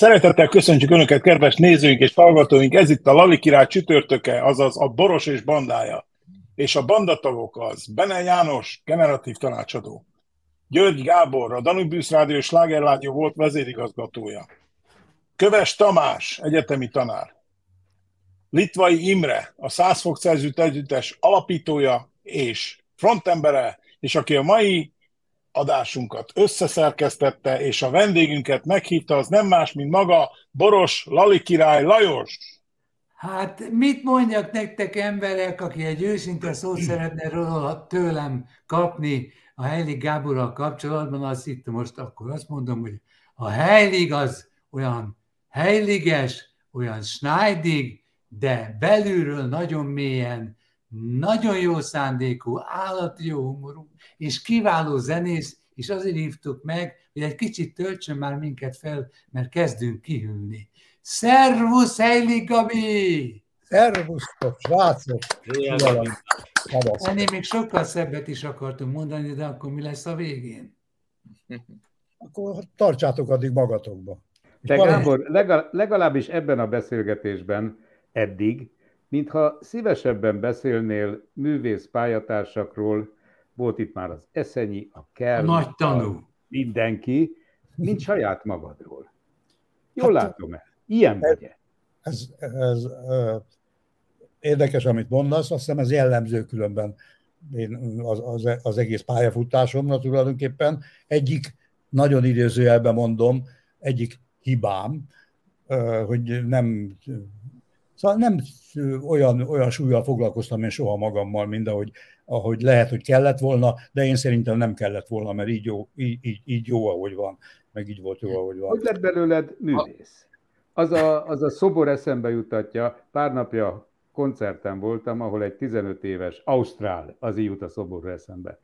Szeretettel köszöntjük Önöket, kedves nézőink és hallgatóink! Ez itt a Lali Király csütörtöke, azaz a Boros és bandája. És a bandatagok az Bene János, generatív tanácsadó. György Gábor, a Danubius Rádió és Slágerrádió volt vezérigazgatója. Köves Tamás, egyetemi tanár. Litvai Imre, a 100 fok Celsius együttes alapítója és frontembere, és aki a mai adásunkat összeszerkesztette, és a vendégünket meghívta, az nem más, mint maga Boros Lali király Lajos. Hát mit mondjak nektek emberek, aki egy őszinte szót szeretne róla tőlem kapni a Heilig Gáborral kapcsolatban, azt itt most akkor azt mondom, hogy a Heilig az olyan heiliges, olyan snajdig, de belülről nagyon mélyen, nagyon jó szándékú, állati jó humorú, és kiváló zenész, és azért hívtuk meg, hogy egy kicsit töltsön már minket fel, mert kezdünk kihűlni. Szervusz, Heilig Gabi! Szervusztok, srácok! Ennél még sokkal szebbet is akartunk mondani, de akkor mi lesz a végén? Akkor tartsátok addig magatokba. Te Gábor, legal- legalábbis ebben a beszélgetésben eddig, mintha szívesebben beszélnél művész pályatársakról, volt itt már az Eszenyi, a A Kell, nagy a tanú. mindenki, mint saját magadról. Jól Hát- látom el. Ilyen vagy -e? Ez, ez ö, érdekes, amit mondasz, azt hiszem ez jellemző különben én az, az, az egész pályafutásomra tulajdonképpen. Egyik, nagyon idézőjelben mondom, egyik hibám, ö, hogy nem, szóval nem olyan, olyan súlyjal foglalkoztam én soha magammal, mint ahogy, ahogy lehet, hogy kellett volna, de én szerintem nem kellett volna, mert így jó, így, így, így jó ahogy van, meg így volt jó, ahogy van. Hogy lett belőled művész? Az a, az a szobor eszembe jutatja, pár napja koncerten voltam, ahol egy 15 éves Ausztrál, az így jut a szoborra eszembe,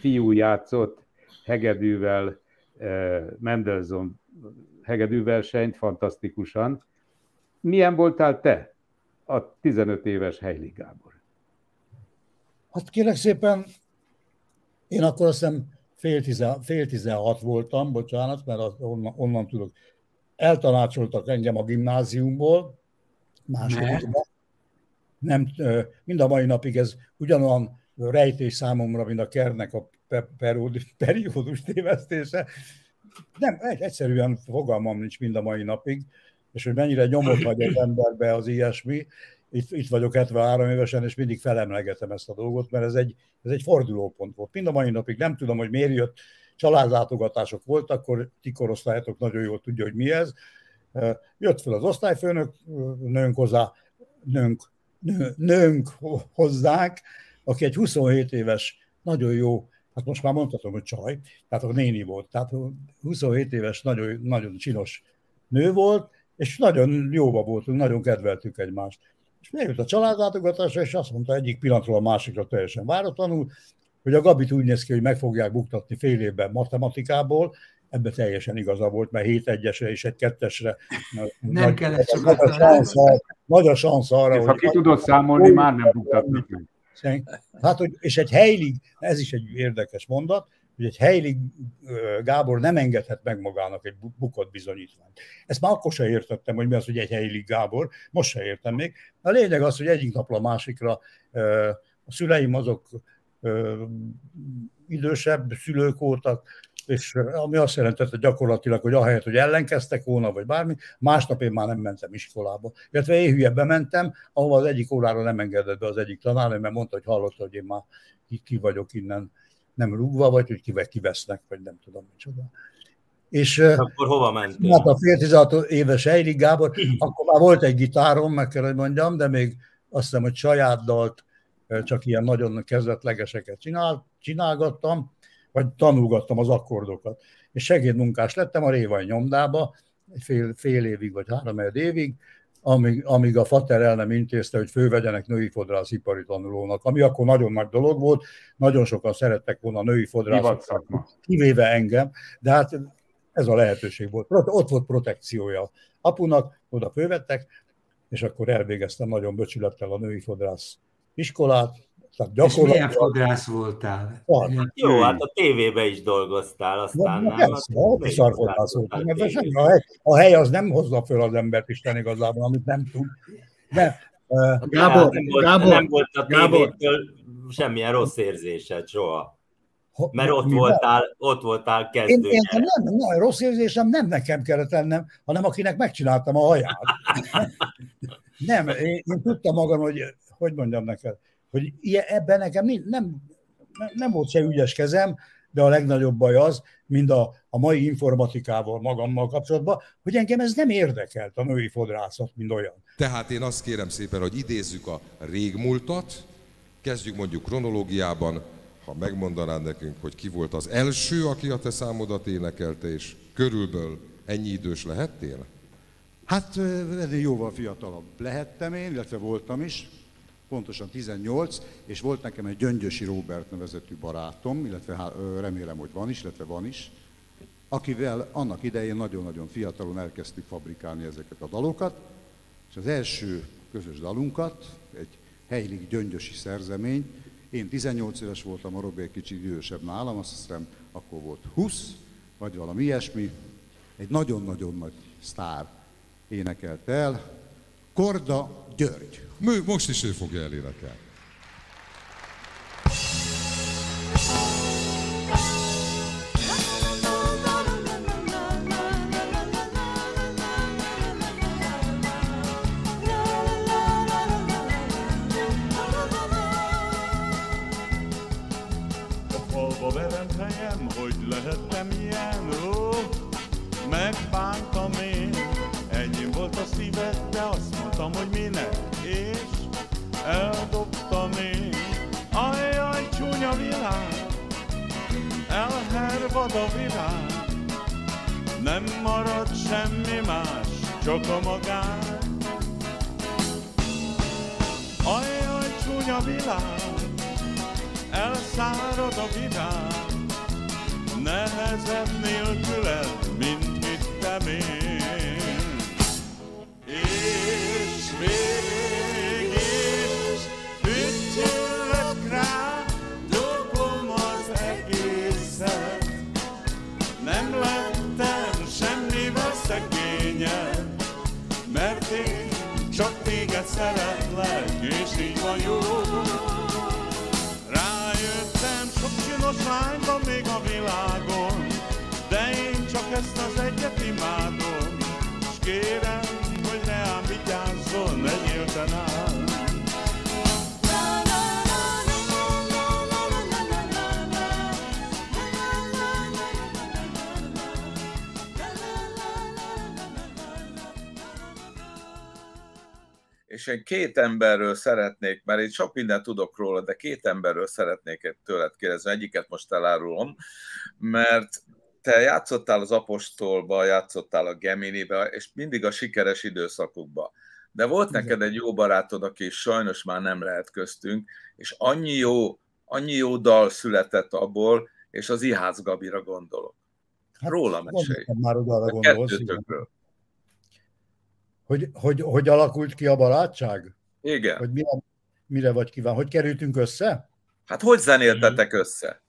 fiú játszott hegedűvel, eh, Mendelssohn hegedűversenyt, fantasztikusan. Milyen voltál te, a 15 éves Heilig Gábor? Hát kérlek szépen, én akkor azt hiszem fél, tizen, fél 16 voltam, bocsánat, mert az, onnan, onnan tudok. Eltanácsoltak engem a gimnáziumból, másodikba. Nem, mind a mai napig ez ugyanolyan rejtés számomra, mint a kernek a pe- periódus, tévesztése. Nem, egy, egyszerűen fogalmam nincs mind a mai napig, és hogy mennyire nyomot hagy az emberbe az ilyesmi. Itt, itt vagyok 73 évesen, és mindig felemlegetem ezt a dolgot, mert ez egy, ez egy fordulópont volt. Mind a mai napig nem tudom, hogy miért jött, családlátogatások voltak, akkor ti korosztályatok nagyon jól tudja, hogy mi ez. Jött fel az osztályfőnök, nőnk hozzá, nőnk, nő, nőnk hozzánk, aki egy 27 éves, nagyon jó, hát most már mondhatom, hogy csaj, tehát a néni volt, tehát 27 éves, nagyon, nagyon csinos nő volt, és nagyon jóba voltunk, nagyon kedveltük egymást. És megjött a családlátogatásra, és azt mondta egyik pillanatról a másikra teljesen váratlanul, hogy a Gabit úgy néz ki, hogy meg fogják buktatni fél évben matematikából, ebbe teljesen igaza volt, mert 7 egyesre és egy kettesre. Nem nagy, kellett sokat nagy, szansz, nagy a szansz arra, És ha ki tudod számolni, már nem buktatnak meg. Hát, hogy, és egy Heilig, ez is egy érdekes mondat, hogy egy Heilig Gábor nem engedhet meg magának egy bukott bizonyítványt. Ezt már akkor sem értettem, hogy mi az, hogy egy Heilig Gábor, most se értem még. A lényeg az, hogy egyik napra a másikra a szüleim azok idősebb szülők voltak, és ami azt jelentette gyakorlatilag, hogy ahelyett, hogy ellenkeztek volna, vagy bármi, másnap én már nem mentem iskolába. Illetve én hülyebben mentem, ahol az egyik órára nem engedett be az egyik tanár, mert mondta, hogy hallotta, hogy én már ki vagyok innen nem rúgva, vagy hogy kivel kivesznek, vagy nem tudom micsoda. És ö, Akkor hova mentél? hát a fél 16 éves Eirik Gábor, akkor már volt egy gitárom, meg kell, hogy mondjam, de még azt hiszem, hogy saját dalt, csak ilyen nagyon kezdetlegeseket csinál, csinálgattam, vagy tanulgattam az akkordokat. És segédmunkás lettem a Révaj nyomdába, fél, fél évig vagy három évig, amíg, amíg a fater el nem intézte, hogy fővegyenek női fodrászipari tanulónak, ami akkor nagyon nagy dolog volt, nagyon sokan szerettek volna női szakma. kivéve engem, de hát ez a lehetőség volt. Ott volt protekciója apunak, oda fővettek, és akkor elvégeztem nagyon böcsülettel a női fodrász iskolát, tehát És milyen gyakorlatilag... fodrász voltál? Van. Milyen- Jó, hát a tévébe is dolgoztál, aztán Na, nem? persze, ott is szarfodrász voltam, mert semmi, a, hely, a hely az nem hozza föl az embert Isten igazából, amit nem tud. De uh, Gábor, nem volt, Gábor, nem volt a Gábor. tévétől semmilyen rossz érzésed soha. ha- Mert ott mivel? voltál, ott voltál Én, kezdő. én nem, nem, rossz érzésem nem nekem kellett lennem, hanem akinek megcsináltam a haját. Nem, én, én tudtam magam, hogy, hogy mondjam neked, hogy ilyen, ebben nekem nem, nem, nem volt se ügyes kezem, de a legnagyobb baj az, mind a, a mai informatikával magammal kapcsolatban, hogy engem ez nem érdekelt a női fodrászat, mint olyan. Tehát én azt kérem szépen, hogy idézzük a régmúltat, kezdjük mondjuk kronológiában, ha megmondanád nekünk, hogy ki volt az első, aki a te számodat énekelte, és körülbelül ennyi idős lehettél? Hát ennél jóval fiatalabb lehettem én, illetve voltam is, pontosan 18, és volt nekem egy Gyöngyösi Róbert nevezetű barátom, illetve remélem, hogy van is, illetve van is, akivel annak idején nagyon-nagyon fiatalon elkezdtük fabrikálni ezeket a dalokat, és az első közös dalunkat, egy helylik gyöngyösi szerzemény, én 18 éves voltam, a Robi egy kicsit idősebb nálam, azt hiszem akkor volt 20, vagy valami ilyesmi, egy nagyon-nagyon nagy sztár énekelt el, Korda György. Mű, most is ő fogja elénekelni. Világ, elhervad a világ, nem marad semmi más, csak a magány. Ajjaj, csúnya világ, elszárad a virág, nehezebb nélküled, mint hittem én. És mégis téged szeretlek, és így van jó. Rájöttem, sok csinos lány van még a világon, de én csak ezt az egyet imádom, s kérem, hogy reám vigyázzon, legyél te nálam. És én két emberről szeretnék, mert én sok mindent tudok róla, de két emberről szeretnék tőled kérdezni. Egyiket most elárulom, mert te játszottál az Apostolba, játszottál a Geminibe, és mindig a sikeres időszakokba. De volt neked egy jó barátod, aki sajnos már nem lehet köztünk, és annyi jó, annyi jó dal született abból, és az Ihász Gabira gondolok. Róla mesélj. Már oda arra gondolsz, igen. Hogy, hogy, hogy alakult ki a barátság? Igen. Hogy mire, mire vagy kíván? Hogy kerültünk össze? Hát hogy zenéltetek össze?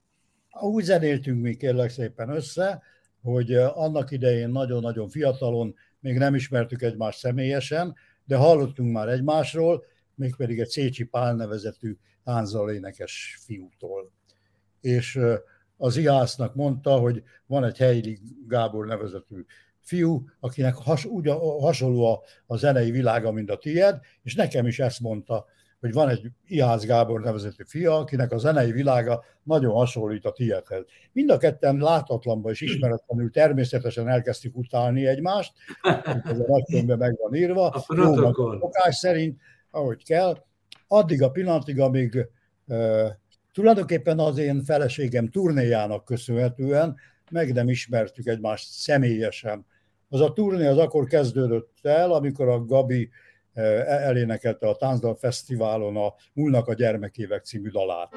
Úgy zenéltünk mi kérlek szépen össze, hogy annak idején nagyon-nagyon fiatalon még nem ismertük egymást személyesen, de hallottunk már egymásról, mégpedig egy Szécsi Pál nevezetű tánzal énekes fiútól. És az Iásznak mondta, hogy van egy Heili Gábor nevezetű fiú, akinek has, úgy a, hasonló a, a zenei világa, mint a tied, és nekem is ezt mondta, hogy van egy Ihász Gábor nevezetű fia, akinek a zenei világa nagyon hasonlít a tiédhez. Mind a ketten látatlanban és ismeretlenül természetesen elkezdtük utálni egymást, ez a nagykönyvben meg van írva, A szokás szerint, ahogy kell, addig a pillanatig, amíg uh, tulajdonképpen az én feleségem turnéjának köszönhetően meg nem ismertük egymást személyesen. Az a turné az akkor kezdődött el, amikor a Gabi eh, elénekelte a Táncdal Fesztiválon a Múlnak a gyermekévek című dalát.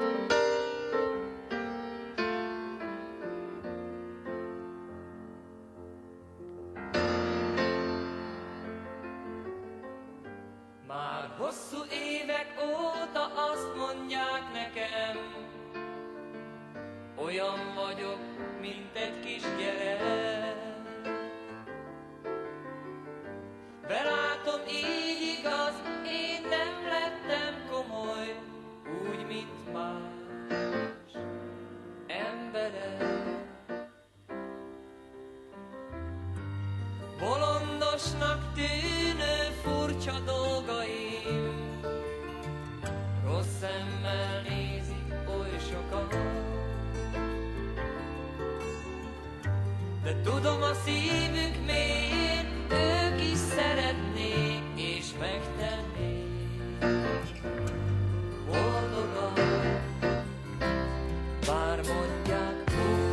Bár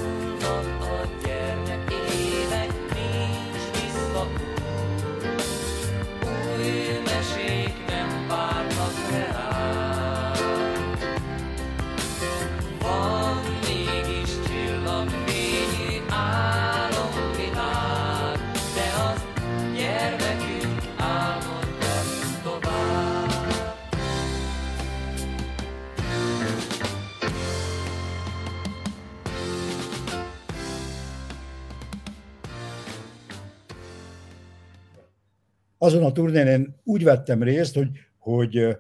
Azon a turnén én úgy vettem részt, hogy hogy,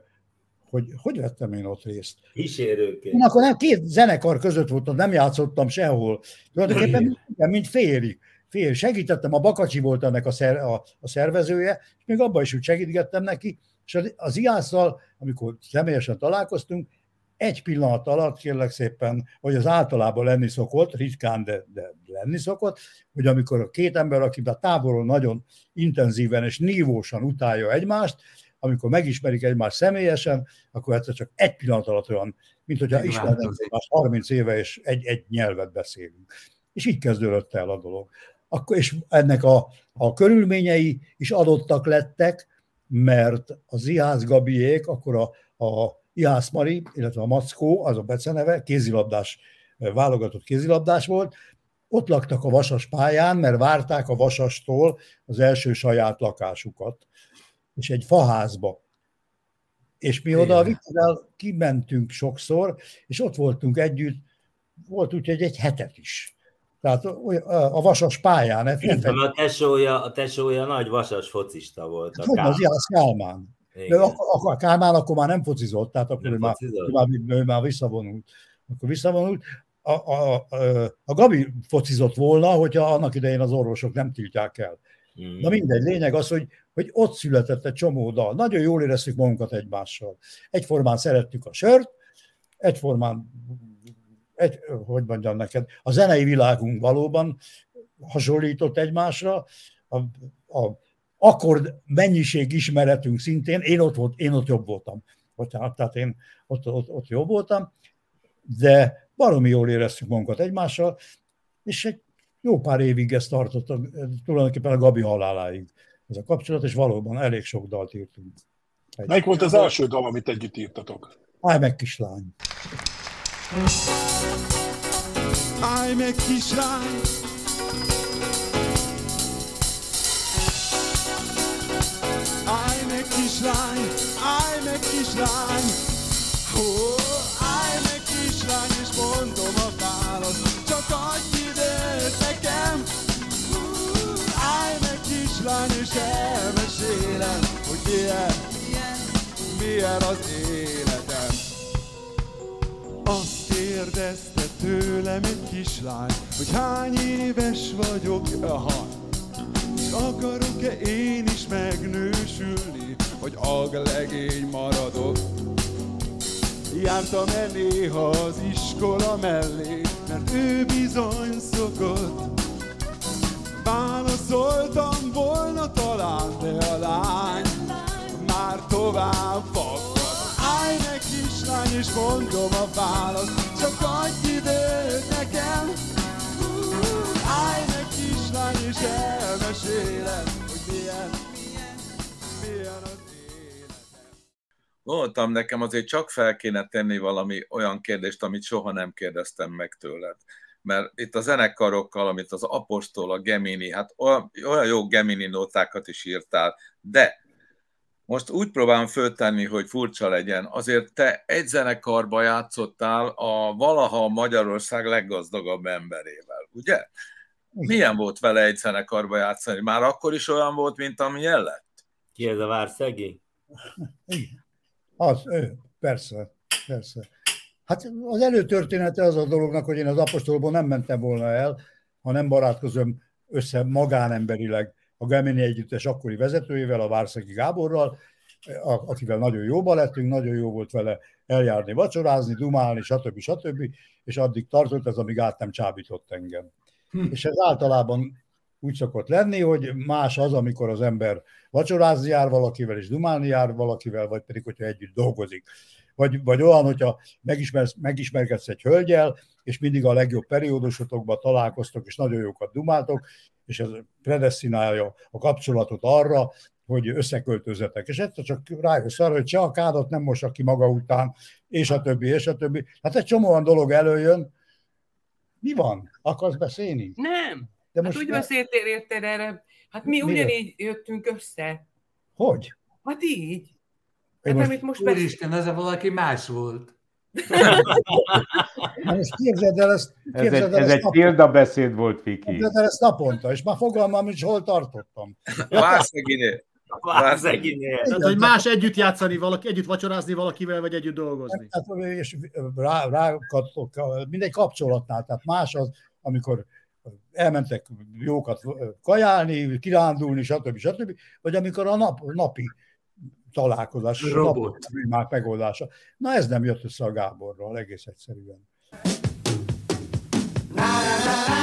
hogy, hogy vettem én ott részt. Kísérőként. Én akkor nem két zenekar között voltam, nem játszottam sehol. Tulajdonképpen igen, mint félig. Fél. Segítettem, a Bakacsi volt ennek a, szer, a, a szervezője, és még abban is úgy segítgettem neki, és az, az Iásszal, amikor személyesen találkoztunk, egy pillanat alatt, kérlek szépen, hogy az általában lenni szokott, ritkán, de, de lenni szokott, hogy amikor a két ember, aki a távolról nagyon intenzíven és nívósan utálja egymást, amikor megismerik egymást személyesen, akkor egyszer csak egy pillanat alatt olyan, mint hogyha Megváltozik. egymást 30 éve, és egy, egy nyelvet beszélünk. És így kezdődött el a dolog. Akkor, és ennek a, a körülményei is adottak lettek, mert az Ihász Gabiék, akkor a, a Ihász Mari, illetve a Mackó, az a beceneve, kézilabdás, válogatott kézilabdás volt, ott laktak a Vasas pályán, mert várták a Vasastól az első saját lakásukat, és egy faházba. És mi oda a. Viktorral kimentünk sokszor, és ott voltunk együtt, volt úgy, hogy egy hetet is. Tehát a Vasas pályán. ne Szerintem a tesója, a tesója nagy vasas focista volt. A Tudom, az. Jász Kálmán. De Igen. akkor, akkor a Kálmán akkor már nem focizott, tehát akkor Nem ő már, focizott? ő már, ő már visszavonult. Akkor visszavonult. A, a, a, a Gabi focizott volna, hogyha annak idején az orvosok nem tiltják el. Mm. Na mindegy, lényeg az, hogy, hogy ott született egy csomó dal. Nagyon jól éreztük magunkat egymással. Egyformán szerettük a sört, egyformán, egy, hogy mondjam neked, a zenei világunk valóban hasonlított egymásra, a, a akkord mennyiség ismeretünk szintén, én ott, volt, én ott jobb voltam. Bocsánat, tehát én ott, ott, ott jobb voltam, de baromi jól éreztük magunkat egymással, és egy jó pár évig ezt tartott, a- tulajdonképpen a Gabi haláláig ez a kapcsolat, és valóban elég sok dalt írtunk. Egy- Melyik volt az első dal, amit együtt írtatok? Állj meg, kislány! Állj meg, kislány! Kislány! Állj meg, kislány! Ó, állj meg, kislány, és mondom a választ, csak adj időt nekem! Állj meg, kislány, és elmesélem, hogy milyen, milyen az életem. Azt kérdezte tőlem egy kislány, hogy hány éves vagyok, aha. És akarok-e én is megnősülni, hogy aglegény maradok. Jártam-e néha az iskola mellé, mert ő bizony szokott. Válaszoltam volna talán, de a lány már tovább fakad. Állj meg kislány, és mondom a választ, csak adj időt nekem. Állj meg kislány, és elmesélem, hogy milyen, milyen, milyen az Gondoltam, nekem azért csak fel kéne tenni valami olyan kérdést, amit soha nem kérdeztem meg tőled. Mert itt a zenekarokkal, amit az Apostol, a Gemini, hát olyan, olyan jó Gemini nótákat is írtál, de most úgy próbálom föltenni, hogy furcsa legyen. Azért te egy zenekarba játszottál a valaha Magyarország leggazdagabb emberével, ugye? Milyen volt vele egy zenekarba játszani? Már akkor is olyan volt, mint amilyen lett? Ki ez a Várszegi? Az, ő, persze, persze. Hát az előtörténete az a dolognak, hogy én az apostolból nem mentem volna el, ha nem barátkozom össze magánemberileg a Gemini Együttes akkori vezetőjével, a Várszegi Gáborral, akivel nagyon jóba lettünk, nagyon jó volt vele eljárni, vacsorázni, dumálni, stb. stb. És addig tartott ez, amíg át nem csábított engem. És ez általában úgy szokott lenni, hogy más az, amikor az ember vacsorázni jár valakivel, és dumálni jár valakivel, vagy pedig, hogyha együtt dolgozik. Vagy, vagy olyan, hogyha megismersz, megismerkedsz egy hölgyel, és mindig a legjobb periódusotokban találkoztok, és nagyon jókat dumáltok, és ez predestinálja a kapcsolatot arra, hogy összeköltözzetek. És egyszer csak rájössz arra, hogy se a kádat nem mossa ki maga után, és a többi, és a többi. Hát egy csomó olyan dolog előjön. Mi van? Akarsz beszélni? Nem. De hát most úgy ne- beszéltél érted erre. Hát mi Mire? ugyanígy jöttünk össze. Hogy? Hát így. Én Hát most- amit most. Úristen, az a valaki más volt. Hát ezt képzeld el, ezt, Ez képzeld egy, el, ez ezt egy példabeszéd volt, Viki. képzeld el ezt naponta, és már fogalmam is hol tartottam. Várszeginél. Várszeginél. Tehát, hogy más együtt játszani valaki, együtt vacsorázni valakivel, vagy együtt dolgozni. Tehát, és rá, rá, mindegy kapcsolatnál, tehát más az, amikor elmentek jókat kajálni, kirándulni, stb. stb. Vagy amikor a nap, napi találkozás, Robot. napi megoldása. Na ez nem jött össze a Gáborral, egész egyszerűen. A kalács ebben lukas,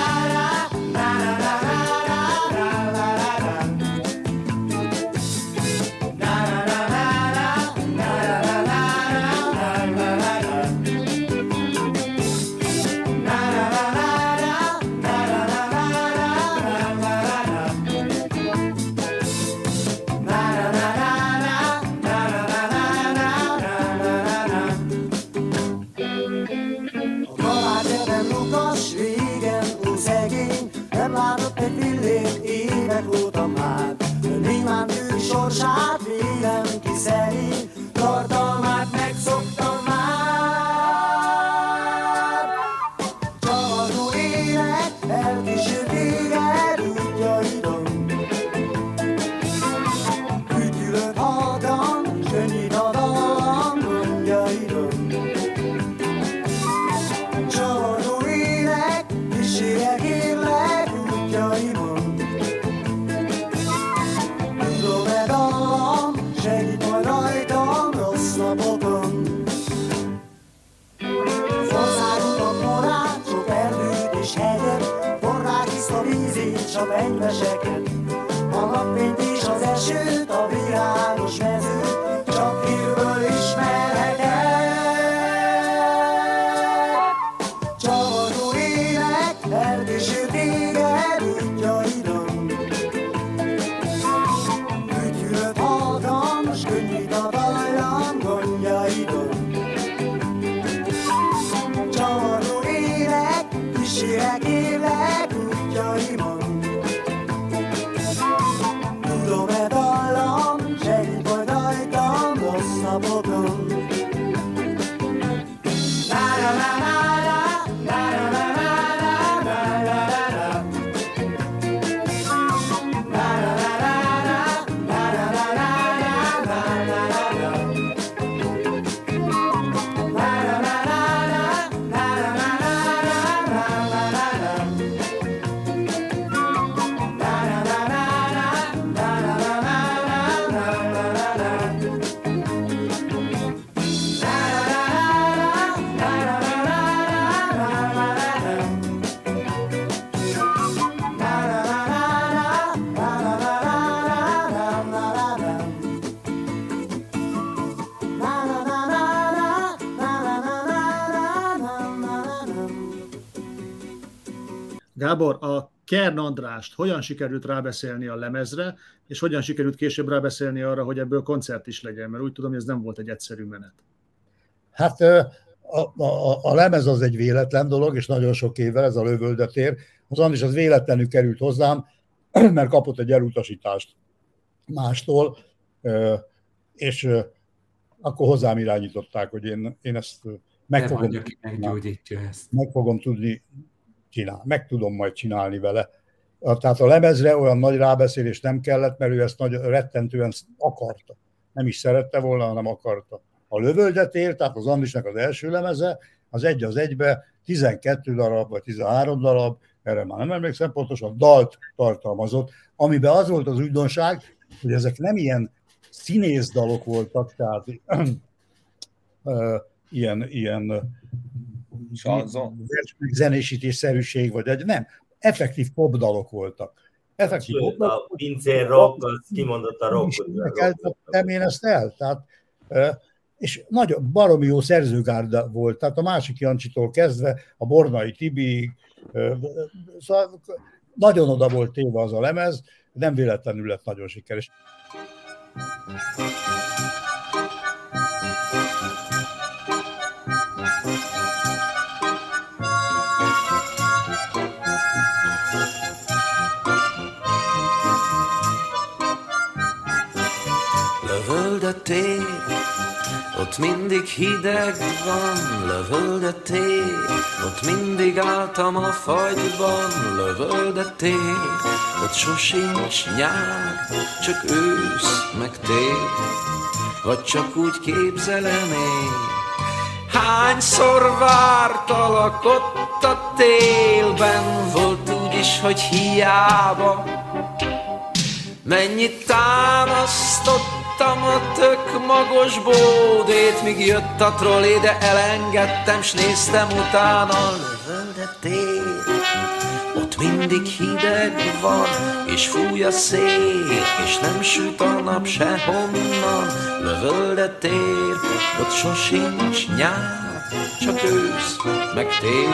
Kern Andrást hogyan sikerült rábeszélni a lemezre, és hogyan sikerült később rábeszélni arra, hogy ebből koncert is legyen, mert úgy tudom, hogy ez nem volt egy egyszerű menet. Hát a, a, a lemez az egy véletlen dolog, és nagyon sok évvel ez a lövöldetér. Az Andris az véletlenül került hozzám, mert kapott egy elutasítást mástól, és akkor hozzám irányították, hogy én, én ezt meg fogom, ezt. meg fogom tudni csinálni, meg tudom majd csinálni vele. Tehát a lemezre olyan nagy rábeszélés nem kellett, mert ő ezt nagy, rettentően akarta. Nem is szerette volna, hanem akarta. A lövöldetér, tehát az Andrisnak az első lemeze, az egy az egybe 12 darab, vagy 13 darab, erre már nem emlékszem pontosan, dalt tartalmazott, amiben az volt az újdonság, hogy ezek nem ilyen színészdalok voltak, tehát ilyen, ilyen Sanzon. zenésítésszerűség, vagy egy, nem, effektív popdalok voltak. Effektív Sőt, popdalok. a pincér rock, az kimondott a rock. énekeltettem én ezt el. Tehát, és nagyon baromi jó szerzőgárda volt, tehát a másik Jancsitól kezdve a Bornai Tibi, szóval nagyon oda volt téve az a lemez, nem véletlenül lett nagyon sikeres. Lövöldetél, ott mindig hideg van, lövöldetél, ott mindig álltam a fagyban, lövöldetél, ott sosincs nyár, csak ősz meg tél, vagy csak úgy képzelem én. Hányszor vártalak ott a télben, volt úgy is, hogy hiába, Mennyit támasztottam a tök magos bódét, míg jött a trollé, de elengedtem, s néztem utána lövöldetél. Ott mindig hideg van, és fúj a szél, és nem süt a nap sehonnan. Lövöldetél, ott sosincs nyár, csak ősz, meg tél.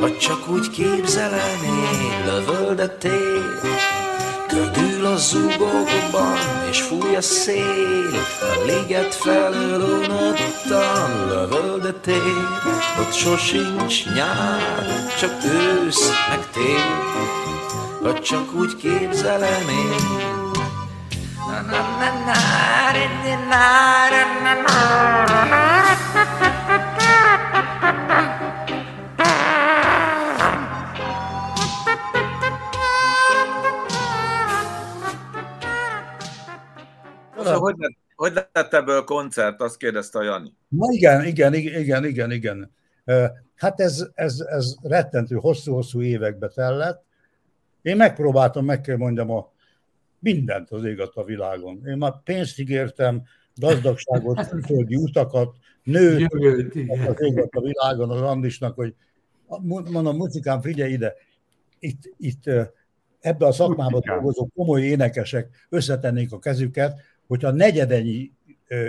Vagy csak úgy képzelem én, lövöldetél, Ködül a zugokban, fúj a szél, a liget felől unottan lövöldetél, ott sosincs nyár, csak ősz meg tél, vagy csak úgy képzelem én. Na, na, na, na, na, na, na, na, na. Hogy, lett, hogy lett ebből koncert, azt kérdezte a Jani. Na igen, igen, igen, igen, igen, Hát ez, ez, ez rettentő hosszú-hosszú évekbe tellett. Én megpróbáltam, meg kell mondjam, a mindent az ég a világon. Én már pénzt ígértem, gazdagságot, külföldi utakat, nőt az ég a világon az Andisnak, hogy mondom, muzikám, figyelj ide, itt, itt ebbe a szakmában Muzikám. dolgozó komoly énekesek összetennék a kezüket, hogyha negyedenyi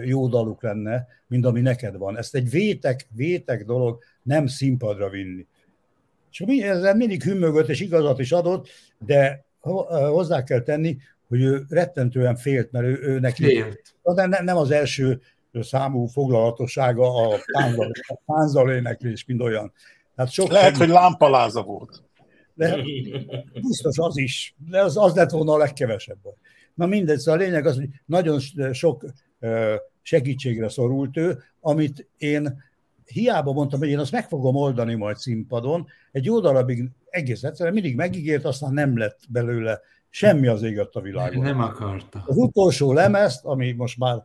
jó daluk lenne, mint ami neked van. Ezt egy vétek, vétek dolog nem színpadra vinni. És mi- ezzel mindig hümmögött és igazat is adott, de hozzá kell tenni, hogy ő rettentően félt, mert ő, ő neki Félt. de ne- nem az első számú foglalatossága a tánzal, a tánzal éneklés, mint olyan. Tehát sok Lehet, hogy lámpaláza volt. de biztos az is, de az, az lett volna a legkevesebb. Na mindegy, szóval a lényeg az, hogy nagyon sok segítségre szorult ő, amit én hiába mondtam, hogy én azt meg fogom oldani majd színpadon, egy jó darabig egész egyszerűen mindig megígért, aztán nem lett belőle semmi az ég a világon. Nem akarta. Az utolsó lemezt, ami most már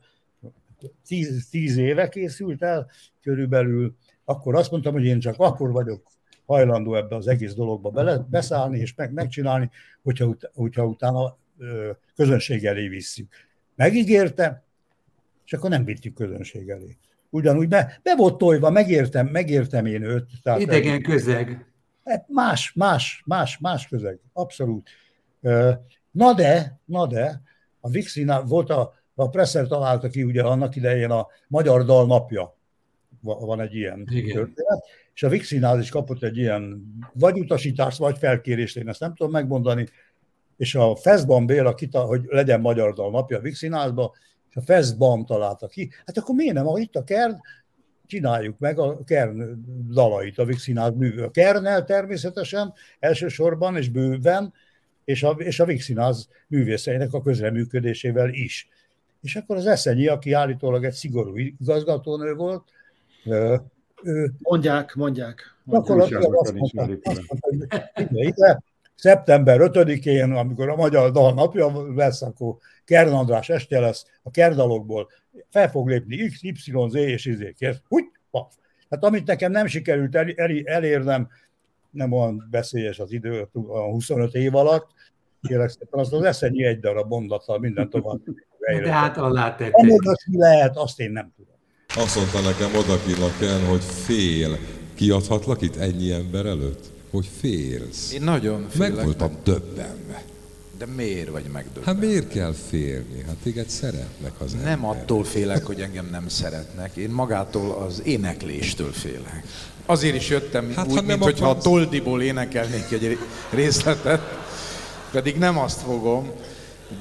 tíz, tíz éve készült el körülbelül, akkor azt mondtam, hogy én csak akkor vagyok hajlandó ebbe az egész dologba bele, beszállni és meg, megcsinálni, hogyha, ut- hogyha utána közönség elé visszük. Megígérte, és akkor nem vittük közönség elé. Ugyanúgy be, be volt tojva, megértem, megértem én őt. Tehát Idegen közeg. Hát más, más, más, más közeg, abszolút. Na de, na de, a Vixinál volt a, a Presser találta ki ugye annak idején a Magyar Dal napja va- van egy ilyen Igen. történet, és a Vix Színház is kapott egy ilyen vagy utasítást, vagy felkérést, én ezt nem tudom megmondani, és a Feszban Béla, kita, hogy legyen magyar dal napja a Vix Színházba, és a Feszban találta ki. Hát akkor miért nem, ha itt a Kern, csináljuk meg a Kern dalait, a Vix Színház művő. A Kernnel természetesen elsősorban és bőven, és a, és a Vix Színház művészeinek a közreműködésével is. És akkor az Eszenyi, aki állítólag egy szigorú igazgatónő volt, ő Mondják, mondják. gyakorlatilag azt mondta, azt mondta, hogy ide, ide, szeptember 5-én, amikor a Magyar Dal napja lesz, akkor Kern András este lesz, a Kerdalokból fel fog lépni X, Y, Z és izé, kész. Úgy, paf. Hát amit nekem nem sikerült el, el, elérnem, nem olyan veszélyes az idő, a 25 év alatt, kérlek szépen, azt az eszenyi egy darab mondattal minden tovább. De hát alá mi lehet, azt én nem tudom. Azt mondta nekem odakillak el, hogy fél. Kiadhatlak itt ennyi ember előtt? Hogy félsz. Én nagyon félek. Meg voltam döbbenve. De miért vagy megdöbbenve? Hát miért kell félni? Hát téged szeretnek az Nem emberek. attól félek, hogy engem nem szeretnek. Én magától az énekléstől félek. Azért is jöttem Hát, ha úgy, nem mint hogyha a akarsz- Toldiból énekelnék egy részletet, pedig nem azt fogom,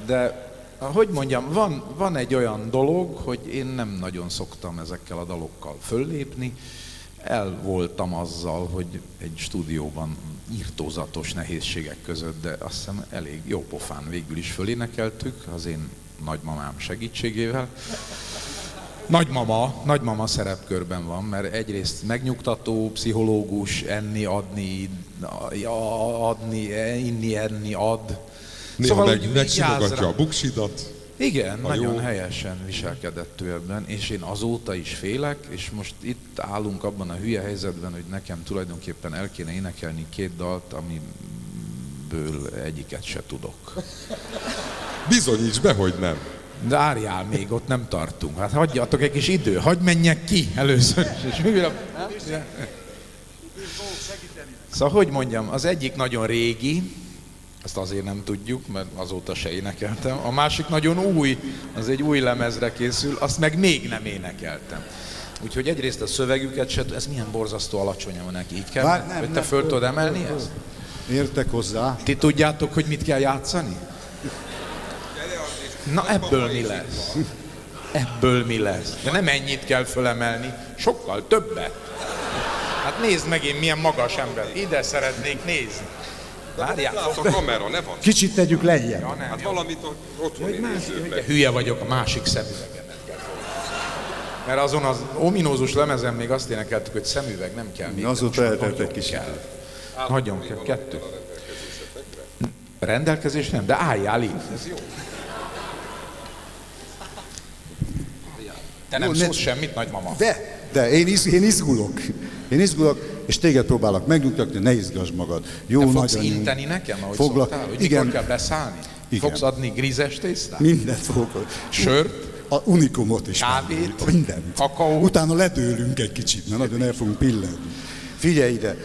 de hogy mondjam, van, van egy olyan dolog, hogy én nem nagyon szoktam ezekkel a dalokkal föllépni. El voltam azzal, hogy egy stúdióban írtózatos nehézségek között, de azt hiszem elég jó pofán végül is fölénekeltük az én nagymamám segítségével. Nagymama, nagymama szerepkörben van, mert egyrészt megnyugtató, pszichológus, enni, adni, adni, inni, enni, ad. Néha Szóval meg, megsimogatja a buksidat. Igen, Ha nagyon jó. helyesen viselkedett ő ebben, és én azóta is félek, és most itt állunk abban a hülye helyzetben, hogy nekem tulajdonképpen el kéne énekelni két dalt, amiből egyiket se tudok. Bizonyíts be, hogy nem. De árjál még, ott nem tartunk. Hát hagyjatok egy kis idő, hagyd menjek ki először. És újra... Szóval, hogy mondjam, az egyik nagyon régi, ezt azért nem tudjuk, mert azóta se énekeltem. A másik nagyon új, az egy új lemezre készül, azt meg még nem énekeltem. Úgyhogy egyrészt a szövegüket se, ez milyen borzasztó alacsonyan van neki, így kell, Várj, nem, hogy te nem, föl tudod emelni föl. ezt? Értek hozzá. Ti tudjátok, hogy mit kell játszani? Na ebből mi lesz? Ebből mi lesz? De nem ennyit kell fölemelni, sokkal többet. Hát nézd meg én milyen magas ember. Ide szeretnék nézni. Várjál. A kamera, ne van. Kicsit tegyük lejjebb. Ja, nem, Hát valamit a- otthoni De nézőknek. hülye vagyok, a másik szemüvegemet kell. Mert azon az ominózus lemezen még azt énekeltük, hogy szemüveg nem kell még. Azóta eltelt egy kicsit. kell. Nagyon kell, kettő. Rendelkezés nem, de álljál itt. Ez jó. Te nem szólsz semmit, nagymama? De, de én, iz, én izgulok. Én izgulok, és téged próbálok megnyugtatni, ne izgasd magad. Jó, Te fogsz nagyon inteni nekem, ahogy Foglak- szoktál? Hogy Igen. mikor kell beszállni? Igen. Fogsz adni grízes tésztát? Mindent fogok. Sört? A unikumot is. Kávét? Mindent. Kakaót? Utána ledőlünk egy kicsit, mert nagyon el fogunk pillanni. Figyelj ide,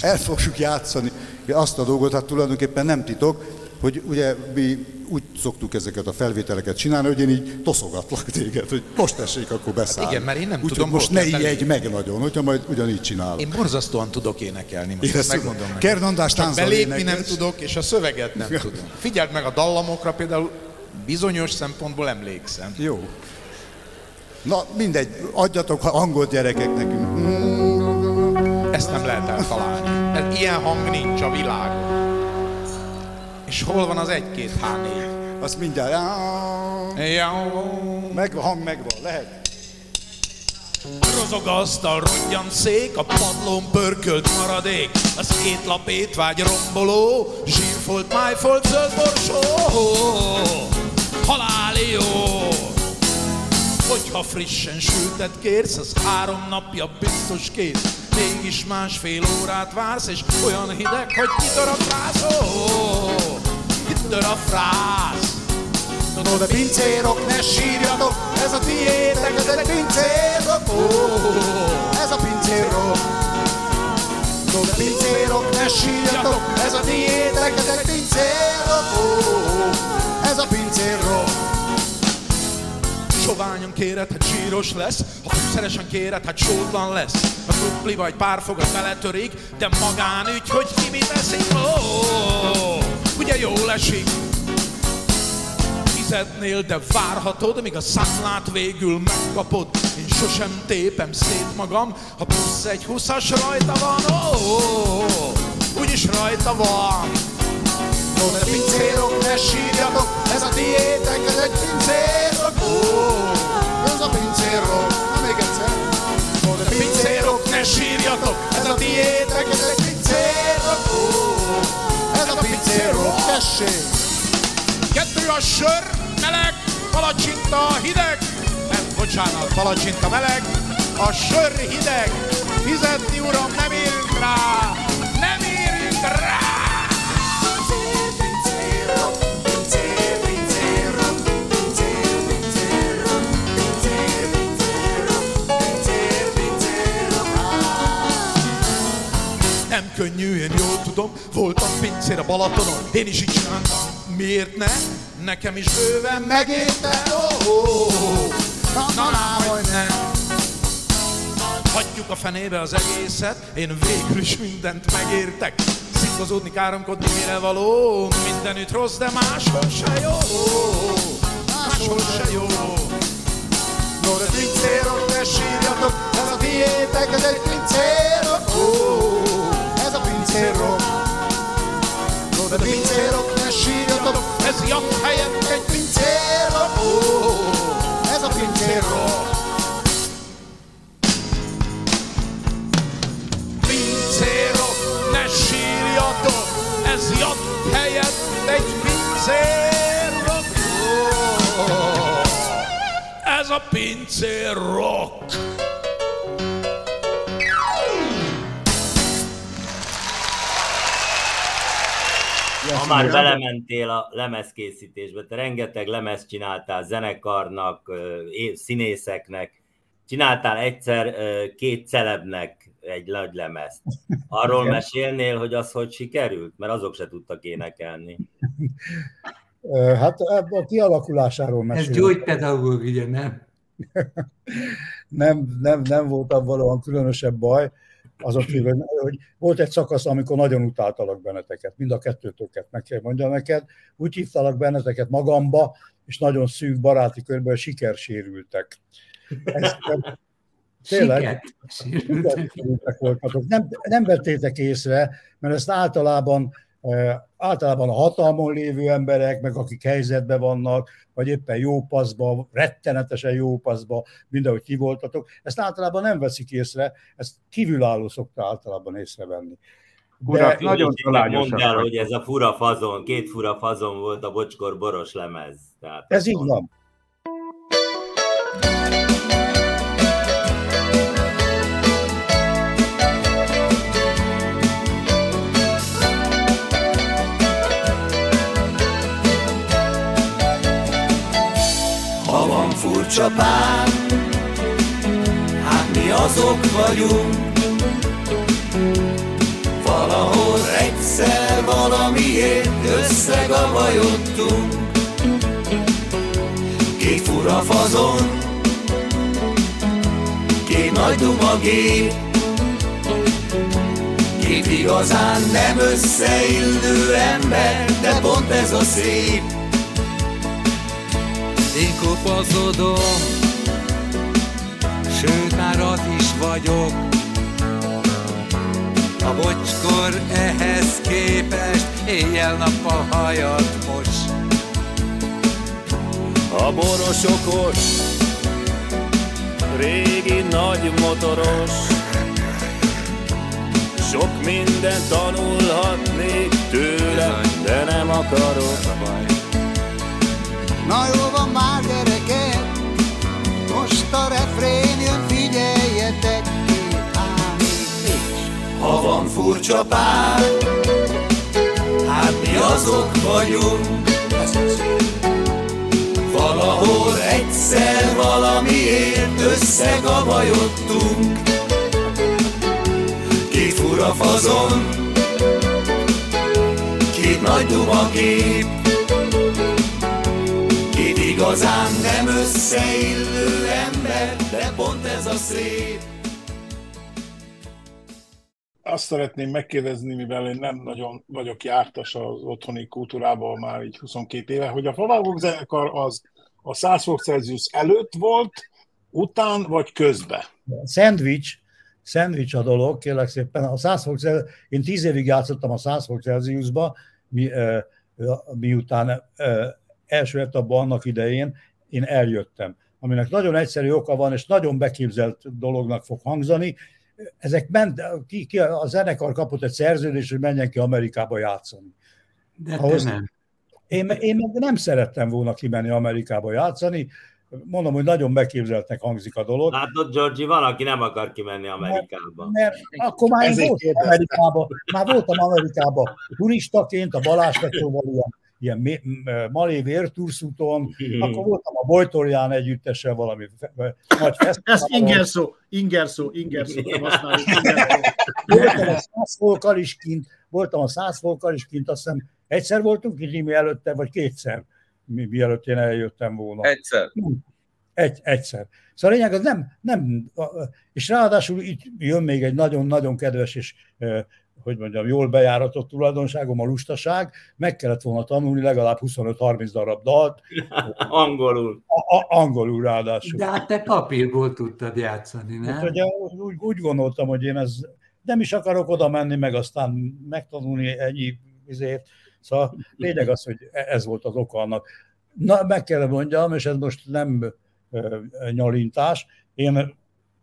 el fogjuk játszani azt a dolgot, hát tulajdonképpen nem titok, hogy ugye mi úgy szoktuk ezeket a felvételeket csinálni, hogy én így toszogatlak téged, hogy most tessék akkor beszállni. igen, mert én nem Úgyhogy tudom, most ne ijedj meg nagyon, hogyha majd ugyanígy csinálok. Én borzasztóan tudok énekelni, most Én ezt megmondom neked. Kern András Csak tánccal belépni nem tudok, és a szöveget nem tudom. Figyeld meg a dallamokra, például bizonyos szempontból emlékszem. Jó. Na mindegy, adjatok ha angol gyerekek nekünk. Ezt nem lehet eltalálni. Ez, ilyen hang nincs a világon. És hol van az egy-két H4? Azt mindjárt. Megvan, hang megvan, lehet. Rozog asztal, rogyant szék, a padlón pörkölt maradék, az két lap étvágy romboló, zsírfolt, májfolt, zöld borsó, haláli jó. Hogyha frissen sültet kérsz, az három napja biztos kész. Mégis másfél órát vársz, és olyan hideg, hogy kitör a frász. Oh, kitör a frász. No, de pincérok, ne sírjatok, ez a tiétek, ez egy pincérok, ó, ez a pincérok. No, de pincérok, ne sírjatok, ez a tiétek, ez egy pincérok, ó, ez a pincérok. soványon kéred, hát zsíros lesz, ha fűszeresen kéred, hát sótlan lesz. A krupli vagy párfogat beletörik, de magánügy, hogy ki mit eszik, ó, ugye jól esik. Fizetnél, de várhatod, míg a számlát végül megkapod. Én sosem tépem szét magam, ha plusz egy huszas rajta van, ó, úgyis rajta van. No, de pincérok, ne sírjatok, ez a diétek, ez egy pincérok, ó, ez a pincérok, na még egyszer. No, de pincérok, ne sírjatok, ez a diétek, ez egy pincérok, ó, ez a pincérok, tessék. Kettő a sör, meleg, palacsinta hideg, nem, bocsánat, palacsinta meleg, a sör hideg, fizetni uram, nem érünk rá, Nem könnyű, én jól tudom, voltam pincér a Balatonon, én is így csináltam. Miért ne? Nekem is bőven megérte, oh, oh, oh. Na, na, na, hogy nem. Hagyjuk a fenébe az egészet, én végül is mindent megértek. Szitkozódni, káromkodni mire való, mindenütt rossz, de máshol se jó. Máshol se jó. No, de pincérok, ne sírjatok, ez a diétek, ez egy pincérok, a pincérok. No, de pincérok, ne sírjatok, ez jatt helyett egy pincérok, ó, ez a pincérok. Pincérok, ne sírjatok, ez jatt helyett egy pincérok, ó, ez a pincérok. Ha már belementél a lemezkészítésbe, te rengeteg lemezt csináltál zenekarnak, színészeknek, csináltál egyszer két celebnek egy nagy lemezt. Arról Igen. mesélnél, hogy az hogy sikerült? Mert azok se tudtak énekelni. Hát ebből a kialakulásáról Ez mesélek. gyógypedagógia, nem? nem, nem, nem volt abban valóan különösebb baj, azon kívül, hogy- hogy volt egy szakasz, amikor nagyon utáltalak benneteket, mind a kettőtöket, meg kell mondjam neked, úgy hívtalak benneteket magamba, és nagyon szűk baráti körben sikersérültek. Ezt, tényleg, sikersérültek voltatok. Nem, nem vettétek észre, mert ezt általában általában a hatalmon lévő emberek, meg akik helyzetben vannak, vagy éppen jó paszba, rettenetesen jó paszba, mindenhogy ki voltatok, ezt általában nem veszik észre, ezt kívülálló szokta általában észrevenni. Urak, nagyon talányosak Mondd el, hogy ez a fura fazon, két fura fazon volt a bocskor boros lemez. Tehát Ez így van. Furcsa pár, hát mi azok vagyunk. Valahol egyszer valamiért összegabajodtunk. Két fura fazon, két nagy duma gép, két igazán nem összeillő ember, de pont ez a szép. Én kopaszodom, sőt már az is vagyok. A bocskor ehhez képest éjjel-nappal hajat mos. A boros okos, régi nagy motoros, sok mindent tanulhatnék tőle, de nem akarok. Na jó van már gyerekek, most a refrén jön, figyeljetek ki, Ha van furcsa pár, hát mi azok vagyunk. Valahol egyszer valamiért összegabajodtunk. Két fura fazon, két nagy duma kép, Igazán nem összeillő ember, de pont ez a szép. Azt szeretném megkérdezni, mivel én nem nagyon vagyok jártas az otthoni kultúrában már így 22 éve, hogy a Favágok zenekar az a 100 fok Celsius előtt volt, után vagy közben? Szendvics, szendvics a dolog, kérlek szépen. A 100 fok Celsius, én tíz évig játszottam a 100 fok Celsiusba, mi, miután első etapban annak idején én eljöttem, aminek nagyon egyszerű oka van, és nagyon beképzelt dolognak fog hangzani. Ezek ment, ki, ki, a zenekar kapott egy szerződést, hogy menjen ki Amerikába játszani. De te nem. Én, én nem szerettem volna kimenni Amerikába játszani, mondom, hogy nagyon beképzeltnek hangzik a dolog. Látod, Georgi, van, aki nem akar kimenni Amerikába. Mert, mert akkor már én voltam Amerikában, már voltam Amerikában turistaként, a Balázs Petróval ilyen ilyen Malé vérturszúton, akkor voltam a Bojtorján együttessel valami nagy fesztiválon. Ez ingerszó, ingerszó, ingerszó, nem használjuk. Voltam a száz folkkal is kint, voltam a száz folkkal is kint, azt hiszem egyszer voltunk itt mi előtte, vagy kétszer, mi, mielőtt én eljöttem volna. Egyszer. Egy, egyszer. Szóval a lényeg az nem, nem, és ráadásul itt jön még egy nagyon-nagyon kedves és hogy mondjam, jól bejáratott tulajdonságom, a lustaság, meg kellett volna tanulni legalább 25-30 darab dalt. angolul. A, a, angolul ráadásul. De hát te papírból tudtad játszani, nem? Hát, ugye, úgy, úgy gondoltam, hogy én ez nem is akarok oda menni, meg aztán megtanulni ennyi izért. Szóval lényeg az, hogy e, ez volt az oka annak. Na, meg kell mondjam, és ez most nem ö, nyalintás, én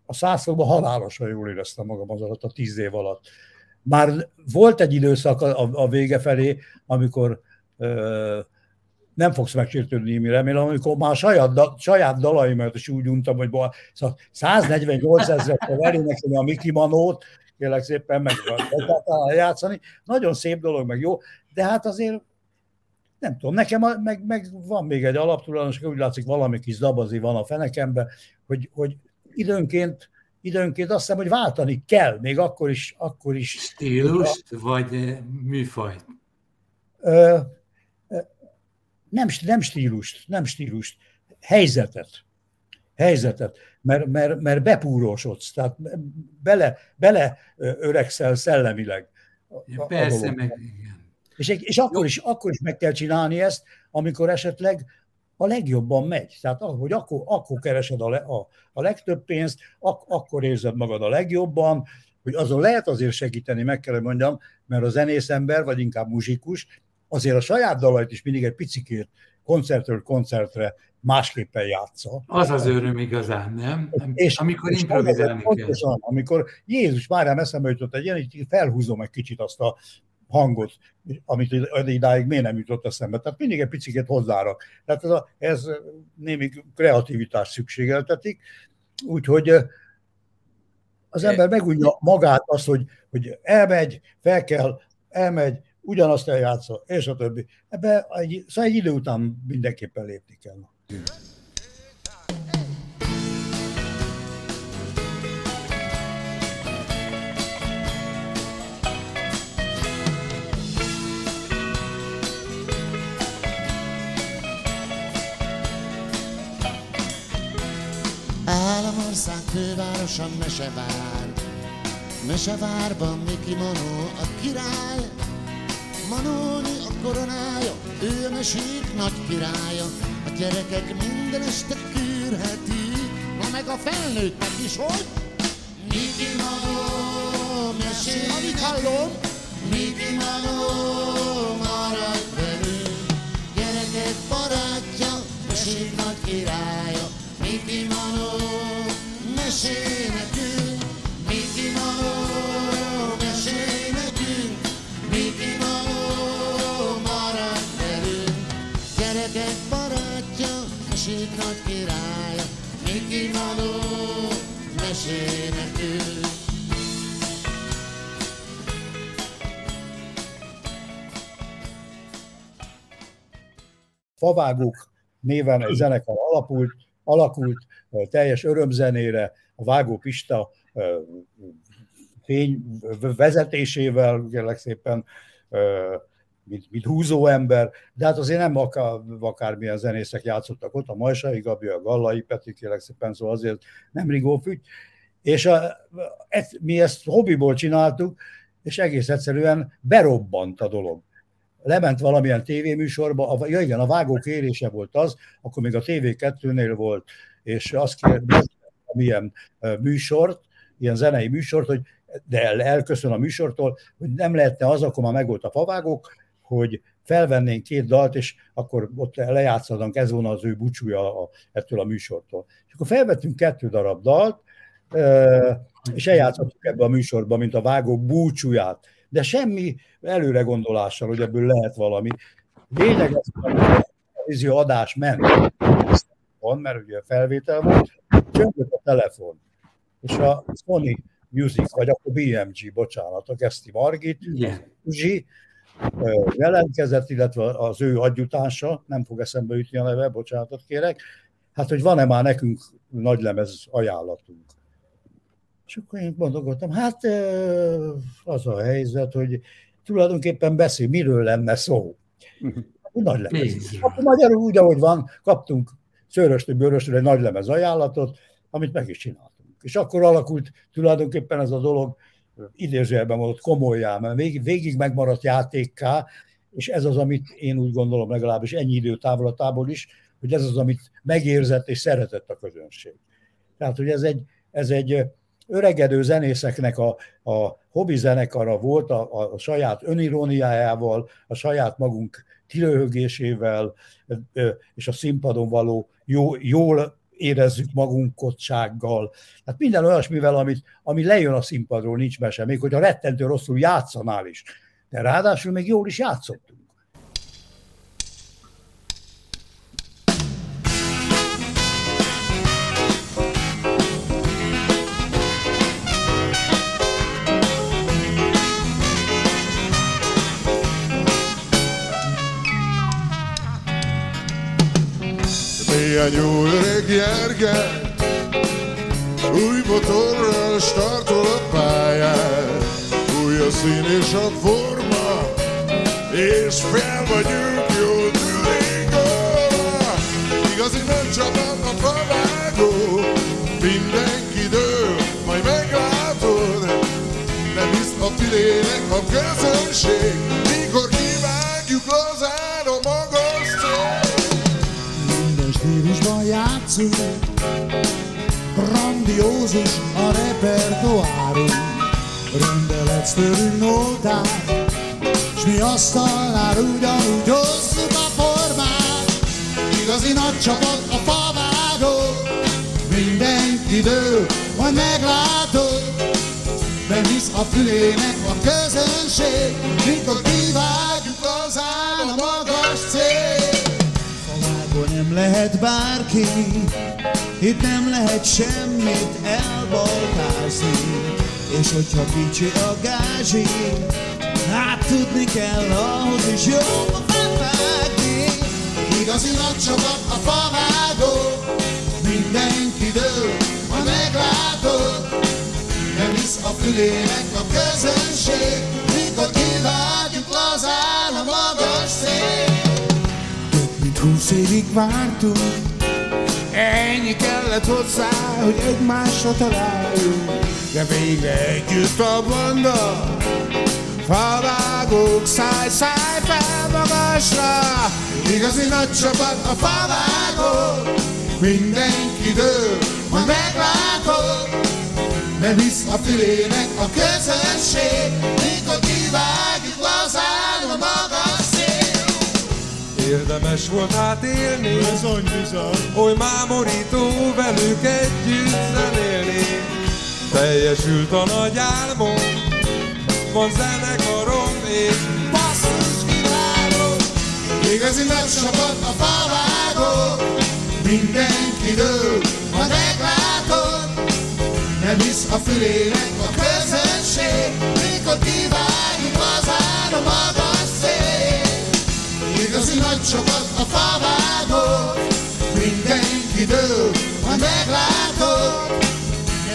a százszóban halálosan jól éreztem magam az alatt a tíz év alatt már volt egy időszak a, a vége felé, amikor ö, nem fogsz megsértődni, mi remélem, amikor már saját, da, saját dalaimat is úgy untam, hogy szóval 148 ezeret kell elénekelni a Mickey Manót, kérlek szépen meg játszani. Nagyon szép dolog, meg jó, de hát azért nem tudom, nekem a, meg, meg van még egy alaptulajdonos, úgy látszik valami kis zabazi van a fenekemben, hogy, hogy időnként időnként azt hiszem, hogy váltani kell, még akkor is. Akkor is Stílust, a, vagy eh, műfajt? Ö, nem, nem stílust, nem stílust, helyzetet. Helyzetet, mert, mert, mert bepúrósodsz, tehát bele, bele öregszel szellemileg. Ja, persze, meg igen. És, és akkor, is, akkor is meg kell csinálni ezt, amikor esetleg a legjobban megy. Tehát hogy akkor, akkor keresed a, le, a, a legtöbb pénzt, ak, akkor érzed magad a legjobban, hogy azon lehet azért segíteni, meg kell, hogy mondjam, mert a zenész ember, vagy inkább muzsikus, azért a saját dalait is mindig egy picikét koncertről koncertre másképpen játsza. Az az öröm igazán, nem? És, amikor és improvizálni kell. Pontosan, amikor Jézus már eszembe jutott egy ilyen, így felhúzom egy kicsit azt a hangot, amit idáig miért nem jutott eszembe. Tehát mindig egy picit hozzárak. Tehát ez, a, ez némi kreativitás szükségeltetik, úgyhogy az ember megújja magát azt, hogy, hogy elmegy, fel kell, elmegy, ugyanazt eljátsza, és a többi. Ebbe egy, szóval egy idő után mindenképpen lépni kell. Fővárosa Mesevár. Mesevárban Miki Manó a király. Manóni a koronája, ő a mesék nagy királya. A gyerekek minden este kürhetik Na meg a felnőttek is, hogy? Miki Manó mesék Amit hallom? Miki Manó marad velünk. Gyerekek barátja, mesék nagy királya. Miki Manó, mesélj nekünk, Manó, marad velünk. Gyerekek barátja, mesék nagy királya, Miki Manó, mesélj nekünk. Favágók néven egy zenekar alapult, alakult, teljes örömzenére, a Vágó Pista fény vezetésével, kérlek szépen, mint, mint húzó ember, de hát azért nem akár, akármilyen zenészek játszottak ott, a Majsai Gabi, a Gallai Peti, kérlek szépen, szóval azért nem Rigó Fügy, és a, ezt, mi ezt hobbiból csináltuk, és egész egyszerűen berobbant a dolog. Lement valamilyen tévéműsorba, a, ja igen, a vágó kérése volt az, akkor még a TV2-nél volt, és azt kérdezte, milyen műsort, ilyen zenei műsort, hogy de el, elköszön a műsortól, hogy nem lehetne az, akkor már megvolt a favágók, hogy felvennénk két dalt, és akkor ott lejátszadunk, ez volna az ő búcsúja a, ettől a műsortól. És akkor felvettünk kettő darab dalt, és eljátszottuk ebbe a műsorba, mint a vágó búcsúját. De semmi előre gondolással, hogy ebből lehet valami. Lényeg az, hogy a adás ment, van, mert ugye felvétel volt, csöngött a telefon, és a Sony Music, vagy akkor BMG, bocsánat, a Geszti Margit, Zsi, jelentkezett, illetve az ő adjutása, nem fog eszembe jutni a neve, bocsánatot kérek, hát hogy van-e már nekünk nagy lemez ajánlatunk. És akkor én mondogattam, hát az a helyzet, hogy tulajdonképpen beszél, miről lenne szó. Nagy lemez. Akkor magyarul úgy, ahogy van, kaptunk szőröstő, bőröstől egy nagy lemez ajánlatot, amit meg is csináltunk. És akkor alakult tulajdonképpen ez a dolog, idézőjelben volt komolyá, mert végig, végig megmaradt játékká, és ez az, amit én úgy gondolom legalábbis ennyi idő távolatából is, hogy ez az, amit megérzett és szeretett a közönség. Tehát, hogy ez egy, ez egy öregedő zenészeknek a, a hobbi zenekara volt a, a saját öniróniájával, a saját magunk kilőhögésével és a színpadon való jó, jól érezzük magunkotsággal. Tehát minden olyasmivel, amit, ami lejön a színpadról, nincs mese, még hogy a rettentő rosszul játszanál is. De ráadásul még jól is játszottunk. Milyen jó öreg Gergely Új motorral startol a pályán. Új a szín és a forma És fel vagyunk jó tüléngolva Igazi nagy csapat a favágó Mindenki dől, majd meglátod. Nem hisz a fülének a közönség Mikor kivágjuk stílusban játszunk. Grandiózus a repertoárunk. Rendeletsz tőlünk nótát S mi asztalnál ugyanúgy hozzuk a formát. Igazi nagy csapat a favágó Mindenki dől, majd meglátod. Nem hisz a fülének a közönség Mikor kivágjuk lazán a magas cél nem lehet bárki Itt nem lehet semmit elbaltázni És hogyha kicsi a gázsi Hát tudni kell ahhoz is jó felvágni Igazi nagy csapat a favágó Mindenki dől, ha meglátod. Nem hisz a fülének a közönség Mikor kivágjuk lazán a magas szél húsz évig vártunk. Ennyi kellett hozzá, hogy egymásra találjunk. De végre együtt a banda. Favágók, száj, száj fel magasra. Igazi nagy csapat a favágó Mindenki dől, majd meglátod Nem hisz a fülének a közönség. Mikor kivágjuk Érdemes volt átélni. Bizony, bizony. Oly mámorító velük együtt zenélni. Teljesült a nagy álmom Van zenekarom és basszus kiváló Igazi nagy a favágó Mindenki dől, ha meglátod Nem hisz a fülének a közönség Mikor kivágjuk lazán a magas szél Igazi nagy csapat a favágó Mindenki dől, ha meglátod